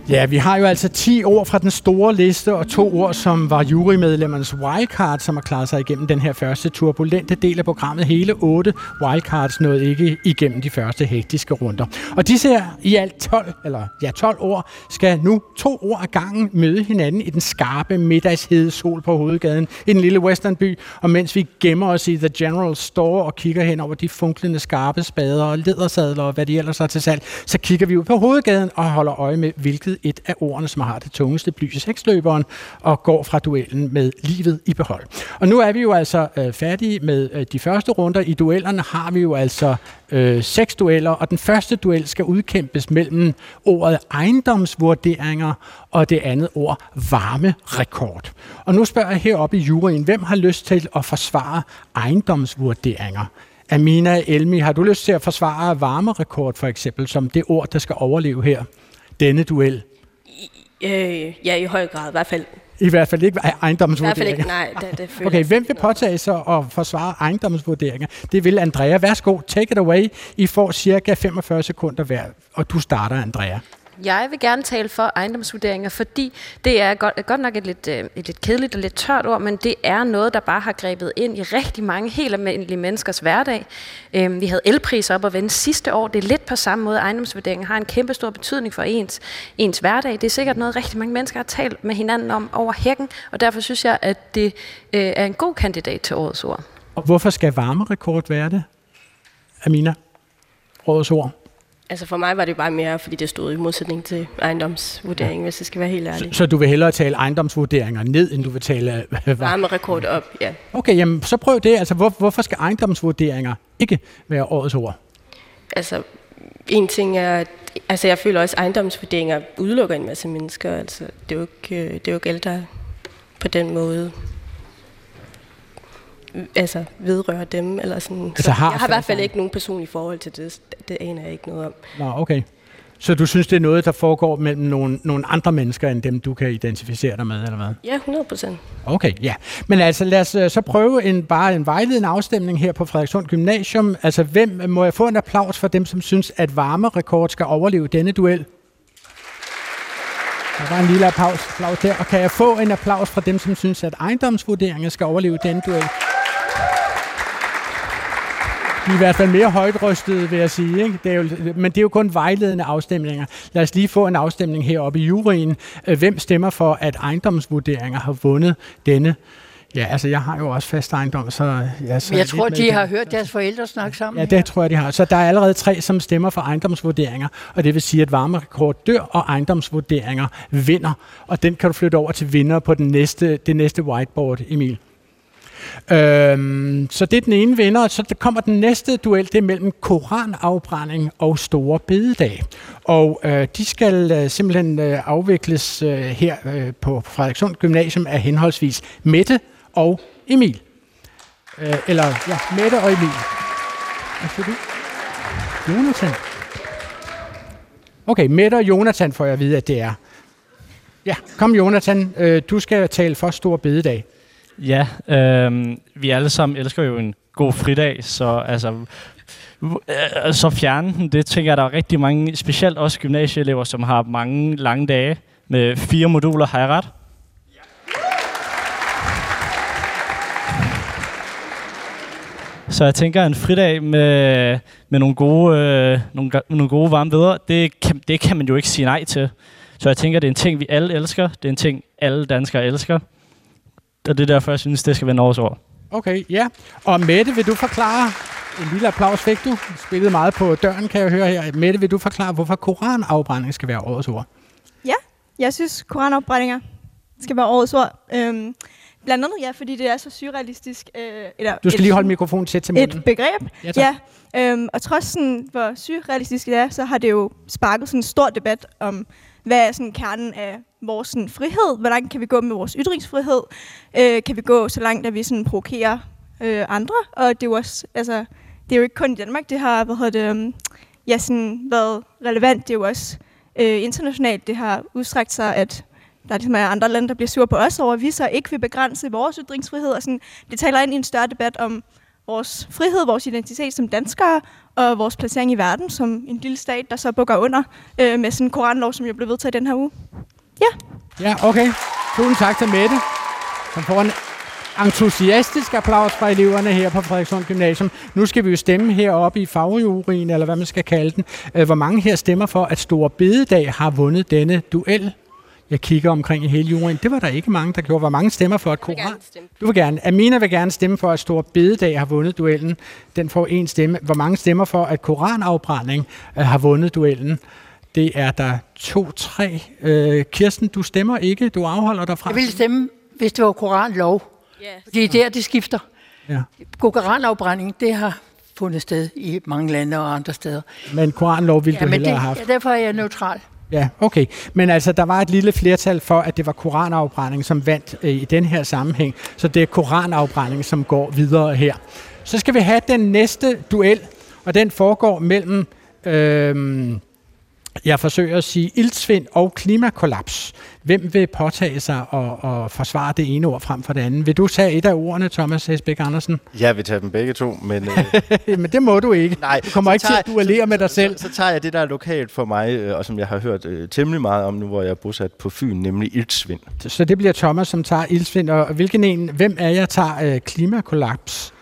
Ja, vi har jo altså 10 ord fra den store liste, og to ord, som var jurymedlemmernes wildcard, som har klaret sig igennem den her første turbulente del af programmet. Hele otte wildcards nåede ikke igennem de første hektiske runder. Og disse her i alt 12, eller ja, 12 ord, skal nu to ord ad gangen møde hinanden i den skarpe middagshede sol på hovedgaden i den lille westernby. Og mens vi gemmer os i The General Store og kigger hen over de funklende skarpe spader og ledersadler og hvad de ellers har til salg, så kigger vi ud på hovedgaden og holder øje med, hvilket et af ordene, som har det tungeste bly i seksløberen, og går fra duellen med livet i behold. Og nu er vi jo altså øh, færdige med øh, de første runder. I duellerne har vi jo altså øh, seks dueller, og den første duel skal udkæmpes mellem ordet ejendomsvurderinger og det andet ord varmerekord. Og nu spørger jeg heroppe i juryen, hvem har lyst til at forsvare ejendomsvurderinger? Amina Elmi, har du lyst til at forsvare varmerekord for eksempel, som det ord, der skal overleve her? Denne duel. Øh, ja, i høj grad. I hvert fald I hvert fald ikke I hvert fald ejendomsvurderinger. ikke, nej, det, det føler Okay, hvem vil påtage sig at forsvare ejendomsvurderinger? Det vil Andrea. Værsgo, take it away. I får cirka 45 sekunder hver, og du starter, Andrea. Jeg vil gerne tale for ejendomsvurderinger, fordi det er godt, godt nok et lidt, øh, et lidt kedeligt og lidt tørt ord, men det er noget, der bare har grebet ind i rigtig mange helt almindelige menneskers hverdag. Øhm, vi havde elpriser op og vende sidste år. Det er lidt på samme måde. Ejendomsvurderingen har en kæmpe stor betydning for ens, ens hverdag. Det er sikkert noget, rigtig mange mennesker har talt med hinanden om over hækken, og derfor synes jeg, at det øh, er en god kandidat til årets ord. Og hvorfor skal varmerekord være det? Amina, rådets ord. Altså for mig var det bare mere, fordi det stod i modsætning til ejendomsvurdering, hvis jeg skal være helt ærlig. Så du vil hellere tale ejendomsvurderinger ned, end du vil tale... øh, var- Varmerekord op, ja. Okay, jamen så prøv det. Altså, hvor, hvorfor skal ejendomsvurderinger ikke være årets ord? Altså, en ting er, at altså jeg føler også, at ejendomsvurderinger udelukker en masse mennesker. Altså, det er jo ikke, øh, det er jo ikke der på den måde altså, vedrører dem. Eller sådan. Altså, Så har jeg har i hvert fald ikke nogen personlig forhold til det. Det aner jeg ikke noget om. Nå, okay. Så du synes, det er noget, der foregår mellem nogle, nogle andre mennesker, end dem, du kan identificere dig med, eller hvad? Ja, 100 procent. Okay, ja. Men altså, lad os øh, så prøve en, bare en vejledende afstemning her på Frederikssund Gymnasium. Altså, hvem må jeg få en applaus for dem, som synes, at varmerekord skal overleve denne duel? Der var en lille applaus, applaus der. Og kan jeg få en applaus fra dem, som synes, at ejendomsvurderinger skal overleve denne duel? De er i hvert fald mere højt rystede, vil jeg sige. Ikke? Det er jo, men det er jo kun vejledende afstemninger. Lad os lige få en afstemning heroppe i juryen. Øh, Hvem stemmer for, at ejendomsvurderinger har vundet denne? Ja, altså jeg har jo også fast ejendom, så... Ja, så Men jeg tror, de den. har hørt deres forældre snakke sammen. Ja, det tror jeg, de har. Så der er allerede tre, som stemmer for ejendomsvurderinger, og det vil sige, at varmerekord dør, og ejendomsvurderinger vinder. Og den kan du flytte over til vinder på den næste, det næste whiteboard, Emil. Øhm, så det er den ene vinder, og så der kommer den næste duel, det er mellem koranafbrænding og store bededag. Og øh, de skal øh, simpelthen øh, afvikles øh, her øh, på Frederikssund Gymnasium af henholdsvis Mette og Emil. Øh, eller, ja, Mette og Emil. Hvad siger du? Jonathan. Okay, Mette og Jonathan får jeg at vide, at det er. Ja, kom Jonathan, øh, du skal tale for stor bededag. Ja, øh, vi alle sammen elsker jo en god fridag, så altså, øh, så fjerne den, det tænker jeg, der er rigtig mange, specielt også gymnasieelever, som har mange lange dage med fire moduler, har jeg ret? Så jeg tænker, en fridag med, med nogle gode, øh, nogle, nogle gode varme bedre, det kan, det kan man jo ikke sige nej til. Så jeg tænker, det er en ting, vi alle elsker. Det er en ting, alle danskere elsker. Og det er derfor, jeg synes, det skal være Norges ord. Okay, ja. Og Mette, vil du forklare, en lille applaus fik du, spillede meget på døren, kan jeg høre her. Mette, vil du forklare, hvorfor koranafbrænding skal være årets ord? Ja, jeg synes, koranopbrændinger skal være årets ord. Øhm, blandt andet ja, fordi det er så surrealistisk. Øh, eller Du skal et- lige holde mikrofonen tæt til munden. Et begreb, Ja, tak. ja. Øhm, og trods sådan, hvor surrealistisk det er, så har det jo sparket sådan en stor debat om, hvad er sådan kernen af vores sådan, frihed? Hvor langt kan vi gå med vores ytringsfrihed? Øh, kan vi gå så langt, at vi sådan provokerer øh, andre? Og det er jo også, altså, det er jo ikke kun i Danmark, det har hvad hedder det, øhm, ja, sådan, været relevant. Det er jo også øh, internationalt, det har udstrækt sig, at der er ligesom er andre lande, der bliver sure på os over, at vi så ikke vil begrænse vores ytringsfrihed. Og sådan, det taler ind i en større debat om vores frihed, vores identitet som danskere, og vores placering i verden som en lille stat, der så bukker under øh, med sådan en koranlov, som jo blev vedtaget den her uge. Ja, okay. Tusind tak til Mette, som får en entusiastisk applaus fra eleverne her på Frederikssund Gymnasium. Nu skal vi jo stemme heroppe i fagjurien, eller hvad man skal kalde den. Øh, Hvor mange her stemmer for, at Store Bededag har vundet denne duel? Jeg kigger omkring i hele juryen. Det var der ikke mange, der gjorde. Hvor mange stemmer for, at koran... Du vil gerne. Amina vil gerne stemme for, at Store Bededag har vundet duellen. Den får en stemme. Hvor mange stemmer for, at koranafbrænding øh, har vundet duellen? Det er der to, tre. Øh, Kirsten, du stemmer ikke. Du afholder dig fra. Jeg ville stemme, hvis det var koranlov. Det er der, det skifter. Ja. Koranafbrænding, det har fundet sted i mange lande og andre steder. Men koranlov ville ja, du men hellere det, have haft. Ja, derfor er jeg neutral. Ja, okay. Men altså, der var et lille flertal for, at det var koranafbrænding, som vandt øh, i den her sammenhæng. Så det er koranafbrænding, som går videre her. Så skal vi have den næste duel, og den foregår mellem øh, Jeg forsøger at sige ildsvind og klimakollaps. Hvem vil påtage sig og, og forsvare det ene ord frem for det andet? Vil du tage et af ordene, Thomas Hesbæk Andersen? Jeg vil tage dem begge to, men... Øh, men det må du ikke. Nej, du kommer ikke til at duellere med dig selv. Så, så tager jeg det, der er lokalt for mig, øh, og som jeg har hørt øh, temmelig meget om nu, hvor jeg er bosat på Fyn, nemlig ildsvind. Så det bliver Thomas, som tager ildsvind. Og hvilken en, hvem er jeg tager øh, klimakollaps?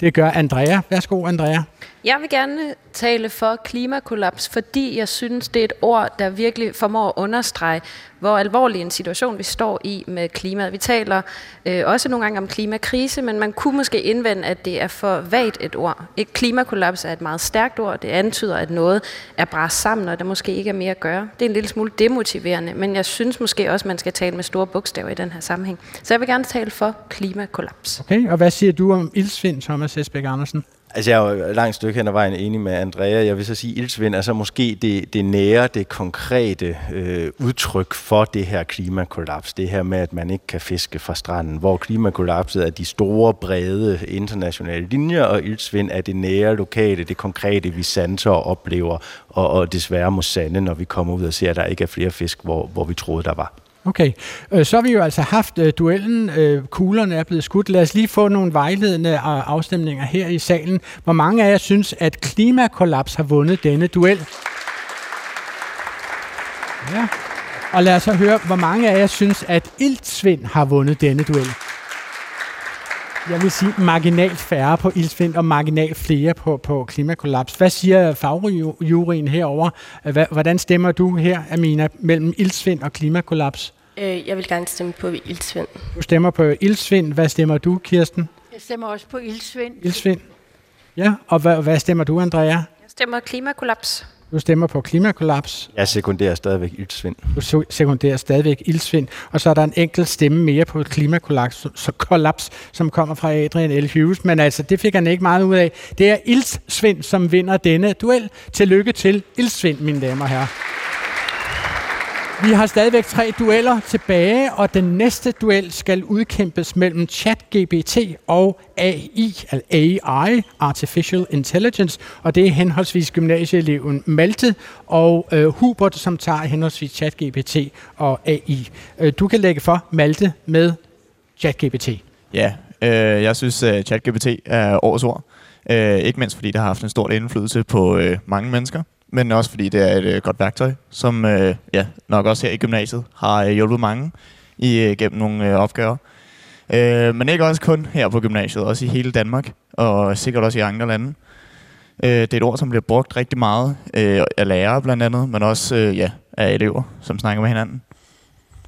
Det gør Andrea. Værsgo, Andrea. Jeg vil gerne tale for klimakollaps, fordi jeg synes, det er et ord, der virkelig formår at understrege, hvor alvorlig en situation vi står i med klimaet. Vi taler øh, også nogle gange om klimakrise, men man kunne måske indvende, at det er for vagt et ord. Et klimakollaps er et meget stærkt ord. Det antyder, at noget er bræst sammen, og der måske ikke er mere at gøre. Det er en lille smule demotiverende, men jeg synes måske også, man skal tale med store bogstaver i den her sammenhæng. Så jeg vil gerne tale for klimakollaps. Okay, og hvad siger du om ildsvind, Thomas Esbæk Andersen? Altså, jeg er jo langt stykke hen ad vejen enig med Andrea. Jeg vil så sige, at ildsvind er så måske det, det nære, det konkrete øh, udtryk for det her klimakollaps. Det her med, at man ikke kan fiske fra stranden, hvor klimakollapset er de store, brede internationale linjer, og ildsvind er det nære, lokale, det konkrete, vi sanser og oplever, og, og desværre må sande, når vi kommer ud og ser, at der ikke er flere fisk, hvor, hvor vi troede, der var. Okay, øh, så har vi jo altså haft øh, duellen. Øh, kuglerne er blevet skudt. Lad os lige få nogle vejledende afstemninger her i salen. Hvor mange af jer synes, at klimakollaps har vundet denne duel? Ja. Og lad os så høre, hvor mange af jer synes, at iltsvind har vundet denne duel? Jeg vil sige marginalt færre på ildsvind og marginalt flere på, på klimakollaps. Hvad siger fagrujurien herover? Hvordan stemmer du her, Amina, mellem ildsvind og klimakollaps? Øh, jeg vil gerne stemme på ildsvind. Du stemmer på ildsvind. Hvad stemmer du, Kirsten? Jeg stemmer også på ildsvind. Ildsvind. Ja, og hvad, hvad stemmer du, Andrea? Jeg stemmer klimakollaps. Du stemmer på klimakollaps. Jeg sekunderer stadigvæk ildsvind. Du sekunderer stadigvæk ildsvind. Og så er der en enkelt stemme mere på klimakollaps, så kollaps, som kommer fra Adrian L. Hughes. Men altså, det fik han ikke meget ud af. Det er ildsvind, som vinder denne duel. Tillykke til ildsvind, mine damer og herrer. Vi har stadigvæk tre dueller tilbage, og den næste duel skal udkæmpes mellem ChatGPT og AI, altså AI, Artificial Intelligence, og det er henholdsvis gymnasieeleven Malte og øh, Hubert, som tager henholdsvis ChatGPT og AI. Øh, du kan lægge for Malte med ChatGPT. Ja, øh, jeg synes, øh, ChatGPT er årets ord. Øh, ikke mindst fordi det har haft en stor indflydelse på øh, mange mennesker men også fordi det er et øh, godt værktøj, som øh, ja, nok også her i gymnasiet har øh, hjulpet mange i, øh, gennem nogle øh, opgaver. Øh, men ikke også kun her på gymnasiet, også i hele Danmark, og sikkert også i andre lande. Øh, det er et ord, som bliver brugt rigtig meget øh, af lærere blandt andet, men også øh, ja, af elever, som snakker med hinanden.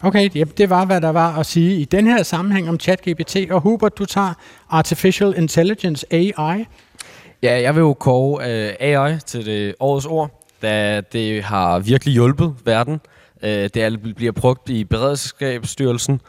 Okay, ja, det var, hvad der var at sige i den her sammenhæng om ChatGPT. Og Hubert, du tager Artificial Intelligence, AI. Ja, jeg vil jo kåre øh, AI til det årets ord, da det har virkelig hjulpet verden. Øh, det bliver brugt i beredskabsstyrelsen,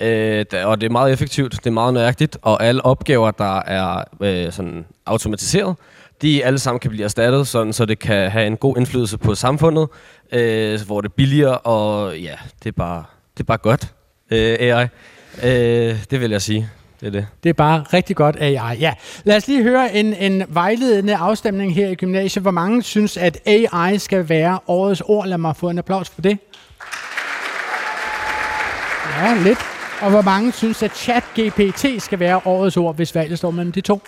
øh, og det er meget effektivt, det er meget nøjagtigt, og alle opgaver, der er øh, sådan automatiseret, de alle sammen kan blive erstattet, sådan, så det kan have en god indflydelse på samfundet, øh, hvor det er billigere, og ja, det er bare, det er bare godt, øh, AI. Øh, det vil jeg sige det er det. Det er bare rigtig godt AI. Ja. Lad os lige høre en, en vejledende afstemning her i gymnasiet. Hvor mange synes, at AI skal være årets ord? Lad mig få en applaus for det. Ja, lidt. Og hvor mange synes, at ChatGPT skal være årets ord, hvis valget står mellem de to?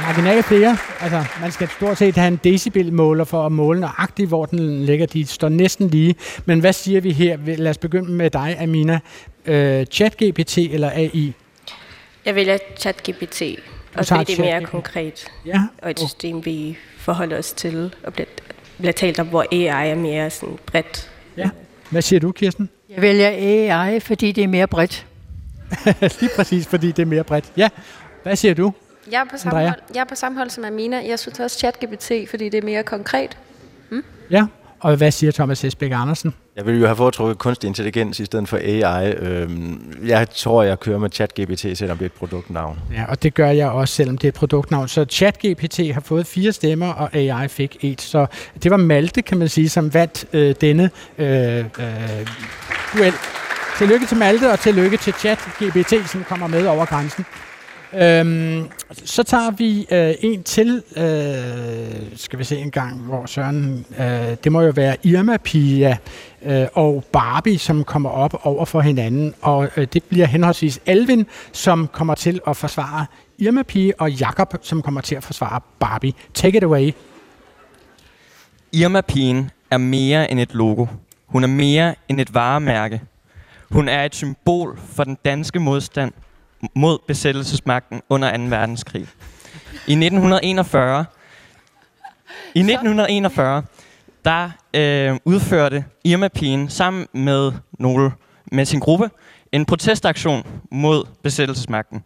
Marginale flere. Altså, man skal stort set have en decibelmåler for at måle nøjagtigt, hvor den ligger. De står næsten lige. Men hvad siger vi her? Lad os begynde med dig, Amina. Uh, ChatGPT eller AI? Jeg vælger ChatGPT. Og det er mere konkret. Ja. Og et system, vi forholder os til og bliver, bliver talt om, hvor AI er mere sådan bredt. Ja. Hvad siger du, Kirsten? Jeg vælger AI, fordi det er mere bredt. Lige præcis, fordi det er mere bredt. Ja. Hvad siger du? Jeg er på samme, hold, jeg er på samme hold som Amina. Jeg synes også ChatGPT, fordi det er mere konkret. Mm? Ja, og hvad siger Thomas Hesbæk Andersen? Jeg vil jo have foretrukket kunstig intelligens i stedet for AI. Øhm, jeg tror, jeg kører med ChatGPT, selvom det er et produktnavn. Ja, og det gør jeg også, selvom det er et produktnavn. Så ChatGPT har fået fire stemmer, og AI fik et. Så det var Malte, kan man sige, som vandt øh, denne øh, øh, duel. Tillykke til Malte, og tillykke til ChatGPT, som kommer med over grænsen. Øhm, så tager vi øh, en til. Øh, skal vi se en gang, hvor Søren... Øh, det må jo være Irma Pia øh, og Barbie, som kommer op over for hinanden. Og øh, det bliver henholdsvis Alvin, som kommer til at forsvare Irma Pia, og Jakob, som kommer til at forsvare Barbie. Take it away. Irma-pigen er mere end et logo. Hun er mere end et varemærke. Hun er et symbol for den danske modstand mod besættelsesmagten under 2. verdenskrig. I 1941, i 1941 der øh, udførte Irma-pigen sammen med nogle med sin gruppe en protestaktion mod besættelsesmagten.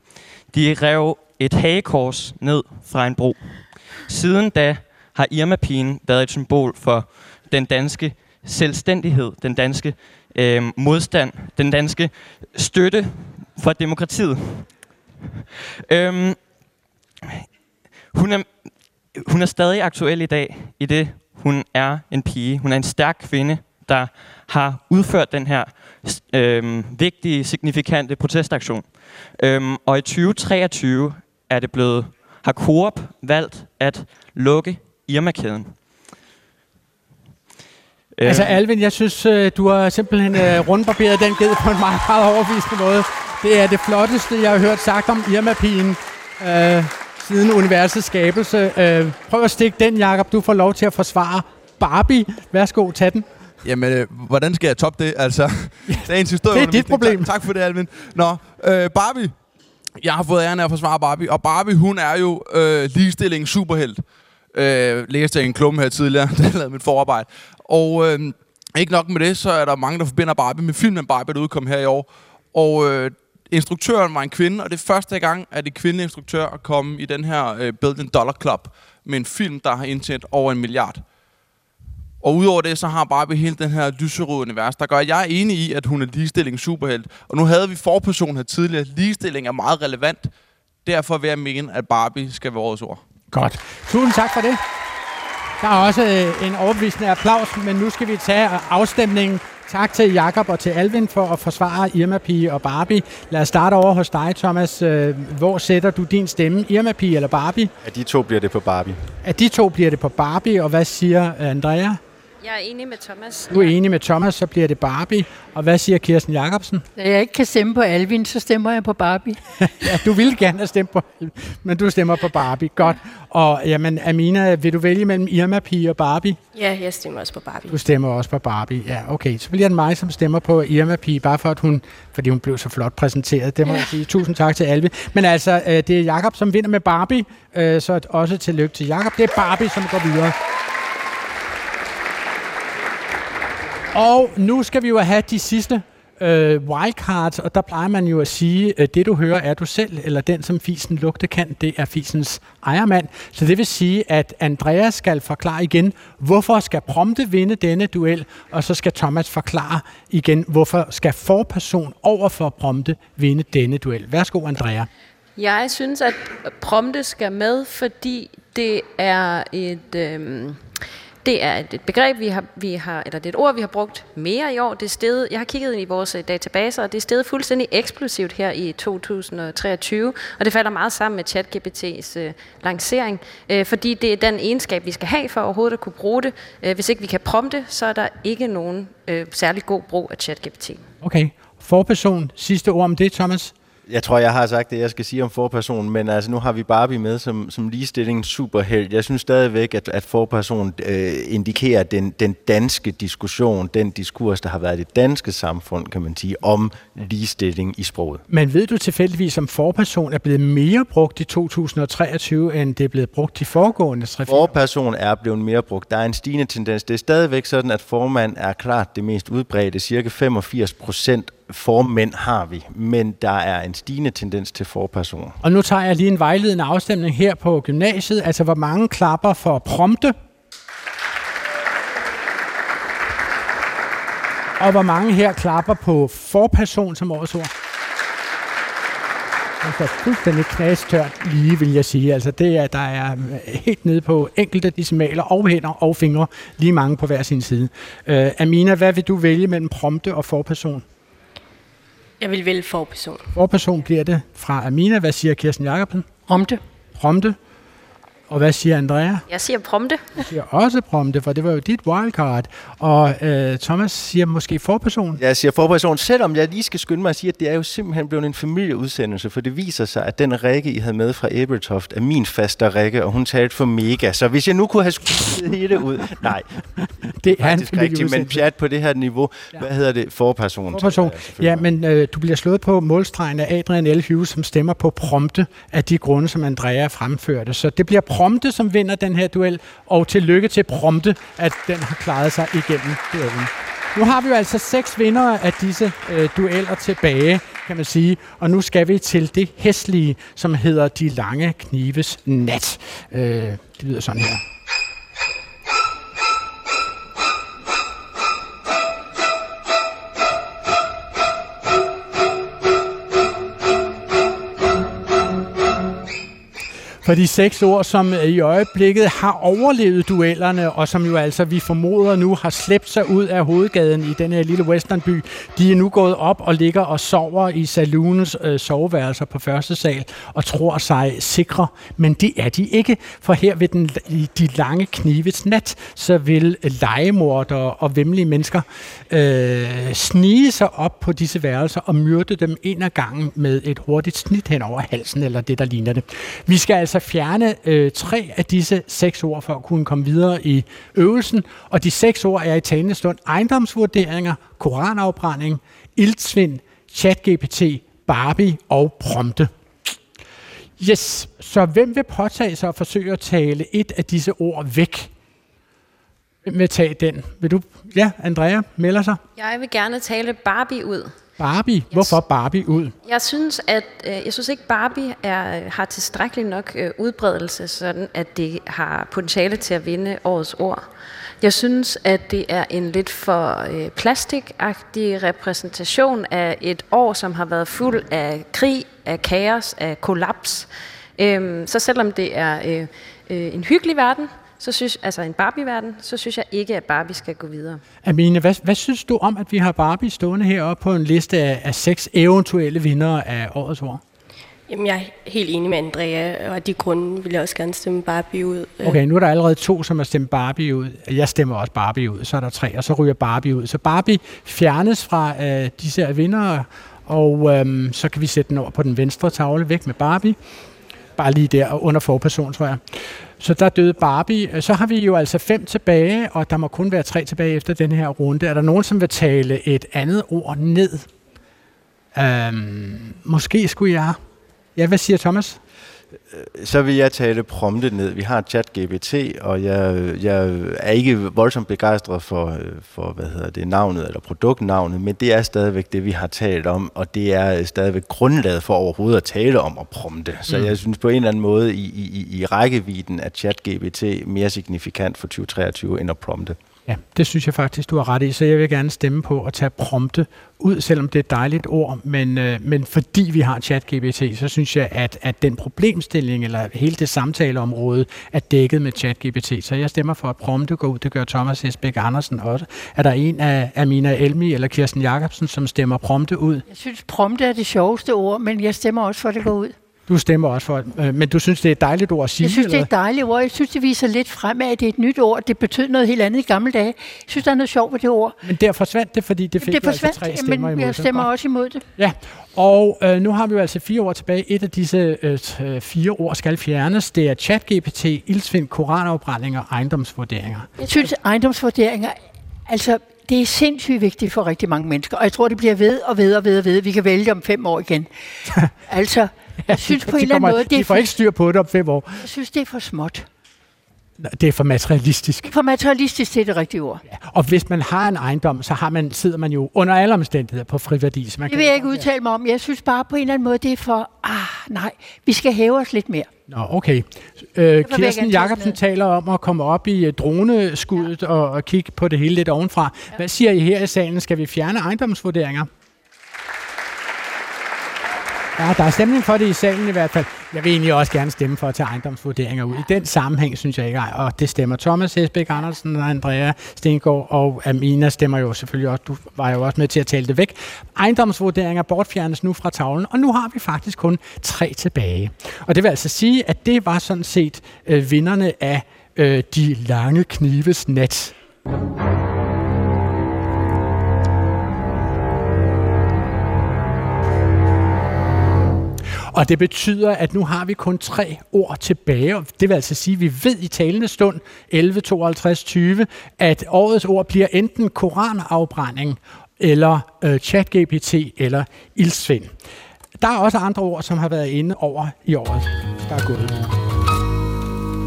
De rev et hagekors ned fra en bro. Siden da har Irma-pigen været et symbol for den danske selvstændighed, den danske øh, modstand, den danske støtte for demokratiet. Øhm, hun, er, hun er stadig aktuel i dag, i det hun er en pige. Hun er en stærk kvinde, der har udført den her øhm, vigtige, signifikante protestaktion. Øhm, og i 2023 er det blevet, har Coop valgt at lukke Irma-kæden. Altså Alvin, jeg synes, øh, du har simpelthen øh, rundbarberet den ged på en meget, meget overvisende måde. Det er det flotteste, jeg har hørt sagt om Irma-pigen øh, siden universets skabelse. Øh, prøv at stikke den, Jakob. Du får lov til at forsvare Barbie. Værsgo, tag den. Jamen, øh, hvordan skal jeg toppe det? Altså, dagens historie. det er dit problem. Tak, tak for det, Alvin. Nå, øh, Barbie. Jeg har fået æren af at forsvare Barbie, og Barbie, hun er jo øh, ligestilling superhelt. Øh, læste jeg en klumme her tidligere, der lavede mit forarbejde. Og øh, ikke nok med det, så er der mange, der forbinder Barbie med filmen Barbie, der udkom her i år. Og øh, instruktøren var en kvinde, og det er første gang, at det kvindelige instruktør er kommet i den her øh, Billion Dollar Club med en film, der har indtjent over en milliard. Og udover det, så har Barbie hele den her lyserøde univers, der gør, at jeg er enig i, at hun er ligestilling superhelt. Og nu havde vi forpersonen her tidligere. Ligestilling er meget relevant. Derfor vil jeg mene, at Barbie skal være årets ord. Godt. Tusind tak for det. Der er også øh, en overbevisende applaus, men nu skal vi tage afstemningen. Tak til Jakob og til Alvin for at forsvare Irma Pige og Barbie. Lad os starte over hos dig, Thomas. Øh, Hvor sætter du din stemme? Irma Pige eller Barbie? Af de to bliver det på Barbie. Af de to bliver det på Barbie, og hvad siger Andrea? Jeg er enig med Thomas. Du er enig med Thomas, så bliver det Barbie. Og hvad siger Kirsten Jacobsen? Da jeg ikke kan stemme på Alvin, så stemmer jeg på Barbie. ja, du ville gerne have stemt på men du stemmer på Barbie. Godt. Og jamen, Amina, vil du vælge mellem Irma Pige og Barbie? Ja, jeg stemmer også på Barbie. Du stemmer også på Barbie. Ja, okay. Så bliver det mig, som stemmer på Irma Pige, bare for at hun, fordi hun blev så flot præsenteret. Det må ja. jeg sige. Tusind tak til Alvin. Men altså, øh, det er Jakob som vinder med Barbie, øh, så også tillykke til Jakob. Det er Barbie, som går videre. Og nu skal vi jo have de sidste øh, wildcards, og der plejer man jo at sige, at det du hører er du selv, eller den som fisen lugte kan, det er fisens ejermand. Så det vil sige, at Andreas skal forklare igen, hvorfor skal Prompte vinde denne duel, og så skal Thomas forklare igen, hvorfor skal forperson over for Prompte vinde denne duel. Værsgo, Andrea. Jeg synes, at Prompte skal med, fordi det er et... Øh det er et begreb, vi har, vi har, eller det er et ord, vi har brugt mere i år. Det er stedet, jeg har kigget i vores øh, databaser, og det er stedet fuldstændig eksplosivt her i 2023, og det falder meget sammen med ChatGPT's øh, lancering, øh, fordi det er den egenskab, vi skal have for overhovedet at kunne bruge det. Øh, hvis ikke vi kan prompte, så er der ikke nogen øh, særlig god brug af ChatGPT. Okay. Forperson, sidste ord om det, Thomas? Jeg tror, jeg har sagt det, jeg skal sige om forpersonen, men altså, nu har vi Barbie med som, som ligestilling superheld. Jeg synes stadigvæk, at, at forpersonen øh, indikerer den, den danske diskussion, den diskurs, der har været i det danske samfund, kan man sige, om ligestilling i sproget. Men ved du tilfældigvis, om forperson er blevet mere brugt i 2023, end det er blevet brugt i foregående tre Forperson er blevet mere brugt. Der er en stigende tendens. Det er stadigvæk sådan, at formand er klart det mest udbredte. Cirka 85 procent formænd har vi, men der er en stigende tendens til forpersoner. Og nu tager jeg lige en vejledende afstemning her på gymnasiet. Altså, hvor mange klapper for prompte? Og hvor mange her klapper på forperson som årets ord? Det er fuldstændig knastørt lige, vil jeg sige. Altså, det er, der er mm, helt nede på enkelte decimaler og hænder og fingre, lige mange på hver sin side. Uh, Amina, hvad vil du vælge mellem prompte og forperson? Jeg vil vælge forperson. Forperson bliver det fra Amina. Hvad siger Kirsten Jacobsen? Romte. Romte. Og hvad siger Andrea? Jeg siger prompte. Jeg siger også prompte, for det var jo dit wildcard. Og øh, Thomas siger måske forperson. Jeg siger forperson, selvom jeg lige skal skynde mig at sige, at det er jo simpelthen blevet en familieudsendelse, for det viser sig, at den Rikke, I havde med fra Æbeltoft, er min faste Rikke, og hun talte for mega. Så hvis jeg nu kunne have skudt hele ud... Nej, det er en faktisk rigtigt, men pjat på det her niveau. Hvad hedder det? Forperson. Forperson. Ja, men øh, du bliver slået på målstregen af Adrian L. Hughes, som stemmer på prompte af de grunde, som Andrea fremførte. Så det bliver prompte, Prompte, som vinder den her duel, og tillykke til prompte, at den har klaret sig igennem duellen. Nu har vi jo altså seks vindere af disse øh, dueller tilbage, kan man sige. Og nu skal vi til det hæslige, som hedder De Lange Knives Nat. Øh, det lyder sådan her. For de seks ord, som øh, i øjeblikket har overlevet duellerne, og som jo altså, vi formoder nu, har slæbt sig ud af hovedgaden i den her lille westernby, de er nu gået op og ligger og sover i saloonens øh, soveværelser på første sal og tror sig sikre. Men det er de ikke, for her ved den, i de lange knivets nat, så vil legemordere og vemmelige mennesker øh, snige sig op på disse værelser og myrde dem en af gangen med et hurtigt snit hen over halsen, eller det, der ligner det. Vi skal altså fjerne øh, tre af disse seks ord for at kunne komme videre i øvelsen, og de seks ord er i talende stund ejendomsvurderinger, koranafbrænding, iltsvind, chatGPT, Barbie og prompte. Yes, så hvem vil påtage sig at forsøge at tale et af disse ord væk? Hvem vil tage den? Vil du? Ja, Andrea melder sig. Jeg vil gerne tale Barbie ud. Barbie. Hvorfor Barbie ud? Jeg synes, at øh, jeg synes ikke Barbie er, har tilstrækkelig nok øh, udbredelse, sådan at det har potentiale til at vinde årets ord. Jeg synes, at det er en lidt for øh, plastikagtig repræsentation af et år, som har været fuld af krig, af kaos, af kollaps. Øhm, så selvom det er øh, øh, en hyggelig verden, så synes, altså en Barbie-verden, så synes jeg ikke, at Barbie skal gå videre. Amine, hvad, hvad synes du om, at vi har Barbie stående heroppe på en liste af, af seks eventuelle vindere af årets ord? Jamen, jeg er helt enig med Andrea, og af de grunde vil jeg også gerne stemme Barbie ud. Okay, nu er der allerede to, som har stemt Barbie ud. Jeg stemmer også Barbie ud. Så er der tre, og så ryger Barbie ud. Så Barbie fjernes fra øh, disse her vindere, og øhm, så kan vi sætte den over på den venstre tavle, væk med Barbie. Bare lige der under forperson, tror jeg. Så der døde Barbie. Så har vi jo altså fem tilbage, og der må kun være tre tilbage efter den her runde. Er der nogen, som vil tale et andet ord ned? Øhm, måske skulle jeg. Ja, hvad siger Thomas? Så vil jeg tale prompte ned. Vi har ChatGPT, og jeg, jeg er ikke voldsomt begejstret for, for hvad hedder det, navnet eller produktnavnet, men det er stadigvæk det, vi har talt om, og det er stadigvæk grundlaget for overhovedet at tale om at prompte. Så Mm. jeg synes på en eller anden måde, i, i, i rækkevidden er ChatGPT mere signifikant for 2023 end at prompte. Ja, det synes jeg faktisk, du har ret i, så jeg vil gerne stemme på at tage prompte ud, selvom det er et dejligt ord, men, øh, men fordi vi har ChatGPT, så synes jeg, at, at den problemstilling, eller hele det samtaleområde, er dækket med ChatGPT, så jeg stemmer for at prompte gå ud, det gør Thomas Esbæk Andersen også. Er der en af Amina Elmi eller Kirsten Jacobsen, som stemmer prompte ud? Jeg synes, prompte er det sjoveste ord, men jeg stemmer også for, at det går ud. Du stemmer også for, øh, men du synes, det er et dejligt ord at sige? Jeg synes, det er et dejligt ord. Jeg synes, det viser lidt frem af, at det er et nyt ord. Det betød noget helt andet i gamle dage. Jeg synes, der er noget sjovt ved det ord. Men der forsvandt det, fordi det fik det altså forsvandt, tre stemmer men imod. jeg stemmer godt. også imod det. Ja, og øh, nu har vi jo altså fire ord tilbage. Et af disse øh, øh, fire ord skal fjernes. Det er ChatGPT, ildsvind, koranafbrænding og ejendomsvurderinger. Jeg synes, ejendomsvurderinger, altså, det er sindssygt vigtigt for rigtig mange mennesker. Og jeg tror, det bliver ved og ved og ved og ved. Vi kan vælge om fem år igen. altså, jeg synes på en eller anden måde, det De får for, ikke styr på det om fem år. jeg synes, det er for småt. Det er for materialistisk. For materialistisk, det er det rigtige ord. Og hvis man har en ejendom, så har man, sidder man jo under alle omstændigheder på friværdi. Så man Det vil jeg ikke udtale mig om. Jeg synes bare på en eller anden måde, det er for, ah, nej, vi skal hæve os lidt mere. Nå, okay. Øh, Kirsten Jacobsen taler om at komme op i øh, droneskuddet ja. og, og kigge på det hele lidt ovenfra. Ja. Hvad siger I her i salen? Skal vi fjerne ejendomsvurderinger? Ja, der er stemning for det i salen i hvert fald. Jeg vil egentlig også gerne stemme for at tage ejendomsvurderinger ud. I den sammenhæng synes jeg ikke, og det stemmer Thomas Hesbæk Andersen og Andrea Stengård og Amina stemmer jo selvfølgelig også. Du var jo også med til at tale det væk. Ejendomsvurderinger bortfjernes nu fra tavlen, og nu har vi faktisk kun tre tilbage. Og det vil altså sige, at det var sådan set øh, vinderne af øh, de lange knives nat. Og det betyder, at nu har vi kun tre ord tilbage. Det vil altså sige, at vi ved i talende stund 11.52.20, at årets ord bliver enten koranafbrænding, eller øh, chat-GPT, eller ildsvind. Der er også andre ord, som har været inde over i året, der er gået.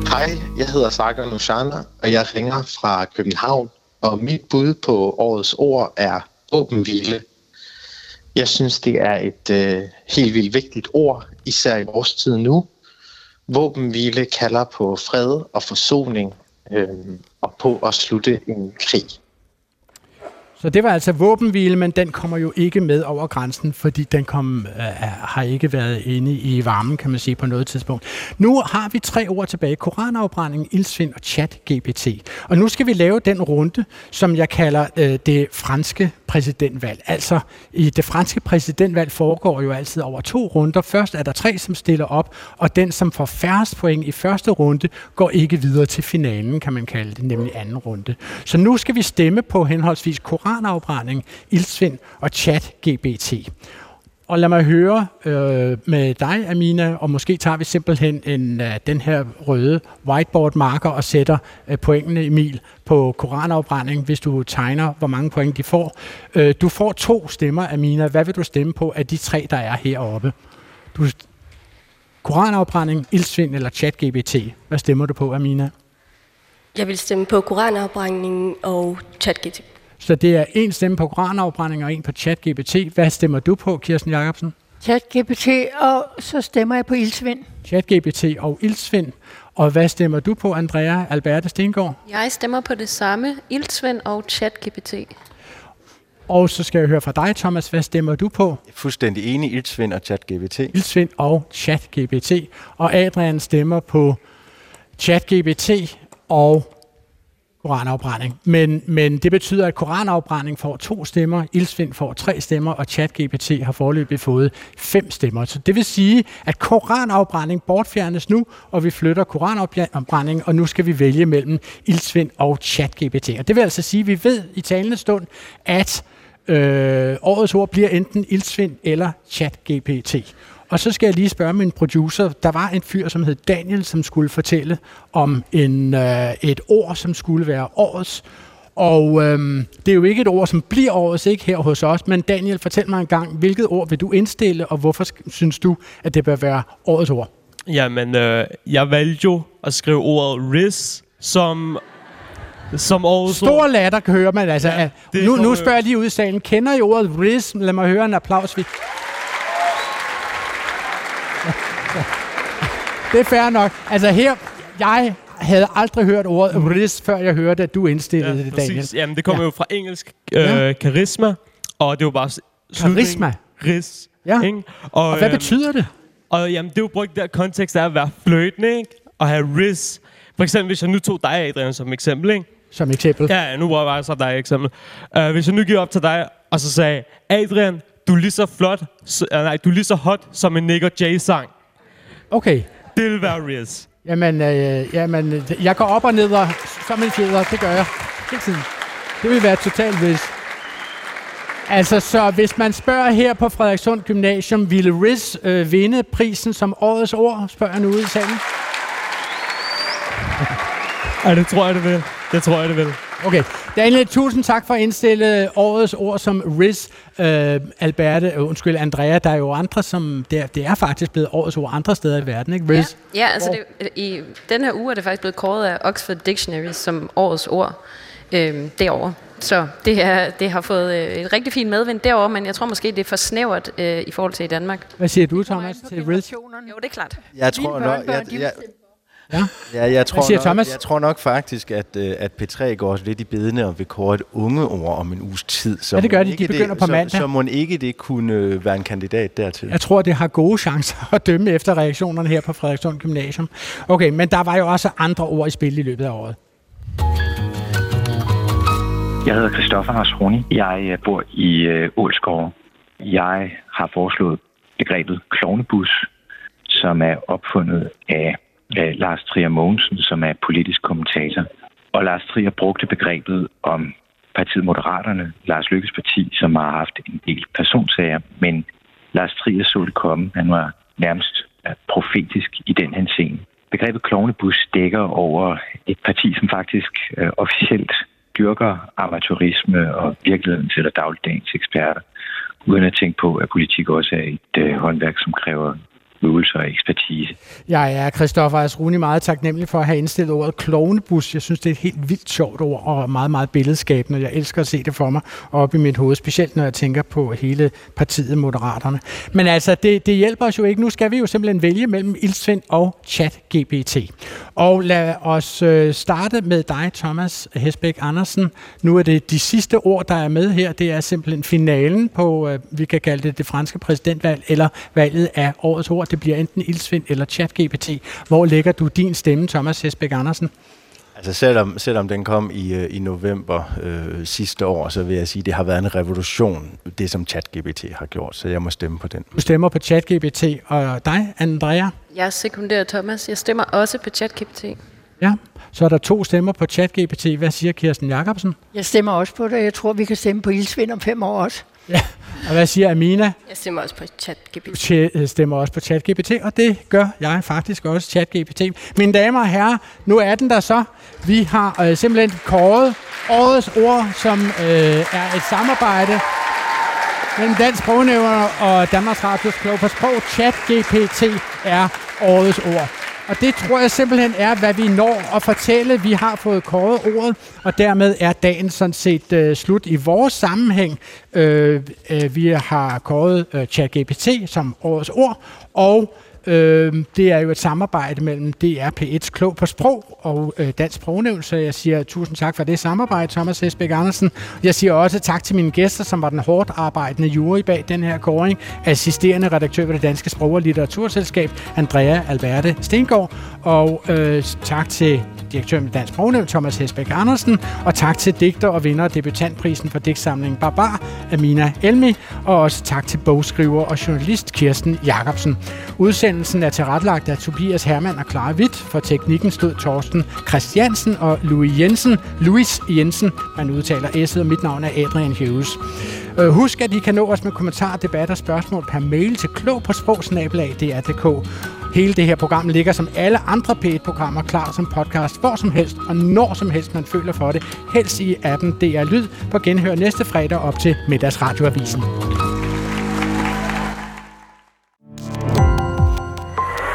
Hej, jeg hedder Sagar Nushana, og jeg ringer fra København. Og mit bud på årets ord er åbenhvile. Jeg synes, det er et øh, helt vildt vigtigt ord, især i vores tid nu. Våbenhvile kalder på fred og forsoning øh, og på at slutte en krig. Så det var altså våbenhvile, men den kommer jo ikke med over grænsen, fordi den kom, øh, har ikke været inde i varmen, kan man sige, på noget tidspunkt. Nu har vi tre ord tilbage. Koranafbrænding, ildsvind og chat-GPT. Og nu skal vi lave den runde, som jeg kalder øh, det franske præsidentvalg. Altså, i det franske præsidentvalg foregår jo altid over to runder. Først er der tre, som stiller op, og den, som får færrest point i første runde, går ikke videre til finalen, kan man kalde det, nemlig anden runde. Så nu skal vi stemme på henholdsvis koranafbrænding, ildsvind og chat-GBT. Og lad mig høre øh, med dig, Amina, og måske tager vi simpelthen en, øh, den her røde whiteboard marker og sætter øh, pointene, Emil, på koranafbrænding, hvis du tegner, hvor mange point de får. Øh, du får to stemmer, Amina. Hvad vil du stemme på af de tre, der er heroppe? Du, koranafbrænding, ildsvind eller chat-GBT. Hvad stemmer du på, Amina? Jeg vil stemme på koranafbrændingen og ChatGPT. Så det er en stemme på koranafbrænding og en på chat-GBT. Hvad stemmer du på, Kirsten Jacobsen? ChatGPT, og så stemmer jeg på ildsvind. ChatGPT og ildsvind. Og hvad stemmer du på, Andrea Alberte Stengård? Jeg stemmer på det samme, ildsvind og chat-GPT. Og så skal jeg høre fra dig, Thomas. Hvad stemmer du på? Fuldstændig enig, Ildsvind og ChatGPT. Ildsvind og ChatGPT. Og Adrian stemmer på ChatGPT og koranafbrænding. Men, men det betyder, at koranafbrænding får to stemmer, ildsvind får tre stemmer, og ChatGPT har foreløbig fået fem stemmer. Så det vil sige, at koranafbrænding bortfjernes nu, og vi flytter koranafbrænding, og nu skal vi vælge mellem ildsvind og ChatGPT. Og det vil altså sige, at vi ved i talende stund, at øh, årets ord bliver enten ildsvind eller ChatGPT. Og så skal jeg lige spørge min producer. Der var en fyr, som hed Daniel, som skulle fortælle om en, øh, et ord, som skulle være årets. Og øhm, det er jo ikke et ord, som bliver årets, ikke her hos os. Men Daniel, fortæl mig en gang, hvilket ord vil du indstille, og hvorfor synes du, at det bør være årets ord? Jamen, øh, jeg valgte jo at skrive ordet Riz som, som årets Stor latter hører man altså. Ja, nu, nu spørger jeg lige ud i salen. Kender I ordet Riz? Lad mig høre en applaus. Det er fair nok. Altså her, jeg havde aldrig hørt ordet Riz, før jeg hørte, at du indstillede ja, det, Daniel. Præcis. Jamen, det kommer ja. jo fra engelsk øh, ja. karisma, og det jo bare... Karisma? Riz. Ja. Ikke? Og hvad øhm, betyder det? Og jamen, det er jo brugt der kontekst af at være fløjtende, ikke? Og have riz. For eksempel, hvis jeg nu tog dig, Adrian, som eksempel, ikke? Som eksempel? Ja, ja, nu var jeg bare så dig eksempel. Uh, hvis jeg nu gik op til dig, og så sagde, Adrian, du er lige så flot, så, uh, nej, du er lige så hot som en Nick Jay-sang. Okay. Riz. Jamen, øh, jamen, jeg går op og ned og som en fjeder. Det gør jeg. Hele tiden. Det vil være totalt hvis. Altså, så hvis man spørger her på Frederikssund Gymnasium, ville Riz øh, vinde prisen som årets ord? Spørger nu ude i salen. Ja, det tror jeg, det vil. Det tror jeg, det vil. Okay. Daniel, tusind tak for at indstille årets ord som Riz. Øh, Alberte, øh, undskyld, Andrea, der er jo andre, som... Det er, det er faktisk blevet årets ord andre steder i verden, ikke? Riz. Ja, altså det, i den her uge er det faktisk blevet kåret af Oxford Dictionary som årets ord øh, derovre. Så det, er, det har fået øh, et rigtig fint medvind derovre, men jeg tror måske, det er for snævert øh, i forhold til i Danmark. Hvad siger du, Thomas, til Riz? Jo, det er klart. Jeg tror, Mine når, børnebørn, jeg, jeg, Ja. Ja, jeg tror, siger nok, Thomas? jeg tror nok faktisk, at, øh, at P3 går lidt i bedene og vil kåre et unge ord om en uges tid. Så Ja, det gør de. De ikke begynder på så, mandag. Så må ikke det kunne øh, være en kandidat dertil. Jeg tror, det har gode chancer at dømme efter reaktionerne her på Frederikssund Gymnasium. Okay, men der var jo også andre ord i spil i løbet af året. Jeg hedder Christoffer Hasroni. Jeg øh, bor i Ålskov. Jeg har foreslået begrebet klovnebus, som er opfundet af af Lars Trier Mogensen, som er politisk kommentator. Og Lars Trier brugte begrebet om partiet Moderaterne, Lars Lykkes parti, som har haft en del personsager, men Lars Trier så det komme. Han var nærmest profetisk i den henseende. Begrebet klovnebus dækker over et parti, som faktisk øh, officielt dyrker amatørisme og virkeligheden sætter dagligdagens eksperter, uden at tænke på, at politik også er et øh, håndværk, som kræver øvelser og ekspertise. Jeg er Christoffer Asruni meget taknemmelig for at have indstillet ordet klovnebus. Jeg synes, det er et helt vildt sjovt ord og meget, meget billedskabende. Jeg elsker at se det for mig op i mit hoved, specielt når jeg tænker på hele partiet Moderaterne. Men altså, det, det hjælper os jo ikke. Nu skal vi jo simpelthen vælge mellem Ildsvind og ChatGPT. Og lad os øh, starte med dig, Thomas Hesbæk Andersen. Nu er det de sidste ord, der er med her. Det er simpelthen finalen på, øh, vi kan kalde det det franske præsidentvalg, eller valget af årets ord. Det bliver enten Ildsvind eller ChatGPT. Hvor lægger du din stemme, Thomas Hesbæk Andersen? Altså selvom, selvom den kom i, øh, i november øh, sidste år, så vil jeg sige, at det har været en revolution, det som ChatGPT har gjort, så jeg må stemme på den. Du stemmer på ChatGPT, og dig, Andrea? Jeg sekunderer Thomas. Jeg stemmer også på ChatGPT. Ja, så er der to stemmer på ChatGPT. Hvad siger Kirsten Jacobsen? Jeg stemmer også på det. Jeg tror, vi kan stemme på Ildsvind om fem år også. Ja. Og hvad siger Amina? Jeg stemmer også på ChatGPT. Du tje- stemmer også på ChatGPT, og det gør jeg faktisk også, ChatGPT. Mine damer og herrer, nu er den der så. Vi har øh, simpelthen kåret årets ord, som øh, er et samarbejde mellem Dansk Sprognævner og Danmarks Radios Klog på Sprog. ChatGPT er årets ord. Og det tror jeg simpelthen er, hvad vi når at fortælle. Vi har fået kåret ordet, og dermed er dagen sådan set øh, slut i vores sammenhæng. Øh, øh, vi har kåret øh, ChatGPT som årets ord, og øh, det er jo et samarbejde mellem DR P1's Klog på Sprog og øh, Dansk Sprognævn, så jeg siger tusind tak for det samarbejde, Thomas Hesbæk Andersen. Jeg siger også tak til mine gæster, som var den hårdt arbejdende jury bag den her kåring, assisterende redaktør ved det Danske Sprog- og Litteraturselskab, Andrea Alberte Stengård, og øh, tak til direktøren ved Dansk Sprognævn, Thomas Hesbæk Andersen, og tak til digter og vinder af debutantprisen for digtsamlingen Barbar, Amina Elmi, og også tak til bogskriver og journalist Kirsten Jacobsen. Udsendelsen er tilrettelagt af Tobias Hermann og Clara Witt. For teknikken stod Torsten Christiansen og Louis Jensen. Louis Jensen, man udtaler S'et, og mit navn er Adrian Hughes. Øh, husk, at I kan nå os med kommentarer, debatter og spørgsmål per mail til klog på sprogsnabelag.dr.dk. Hele det her program ligger som alle andre P1-programmer klar som podcast, hvor som helst og når som helst man føler for det. Helst i appen DR Lyd på genhør næste fredag op til middagsradioavisen.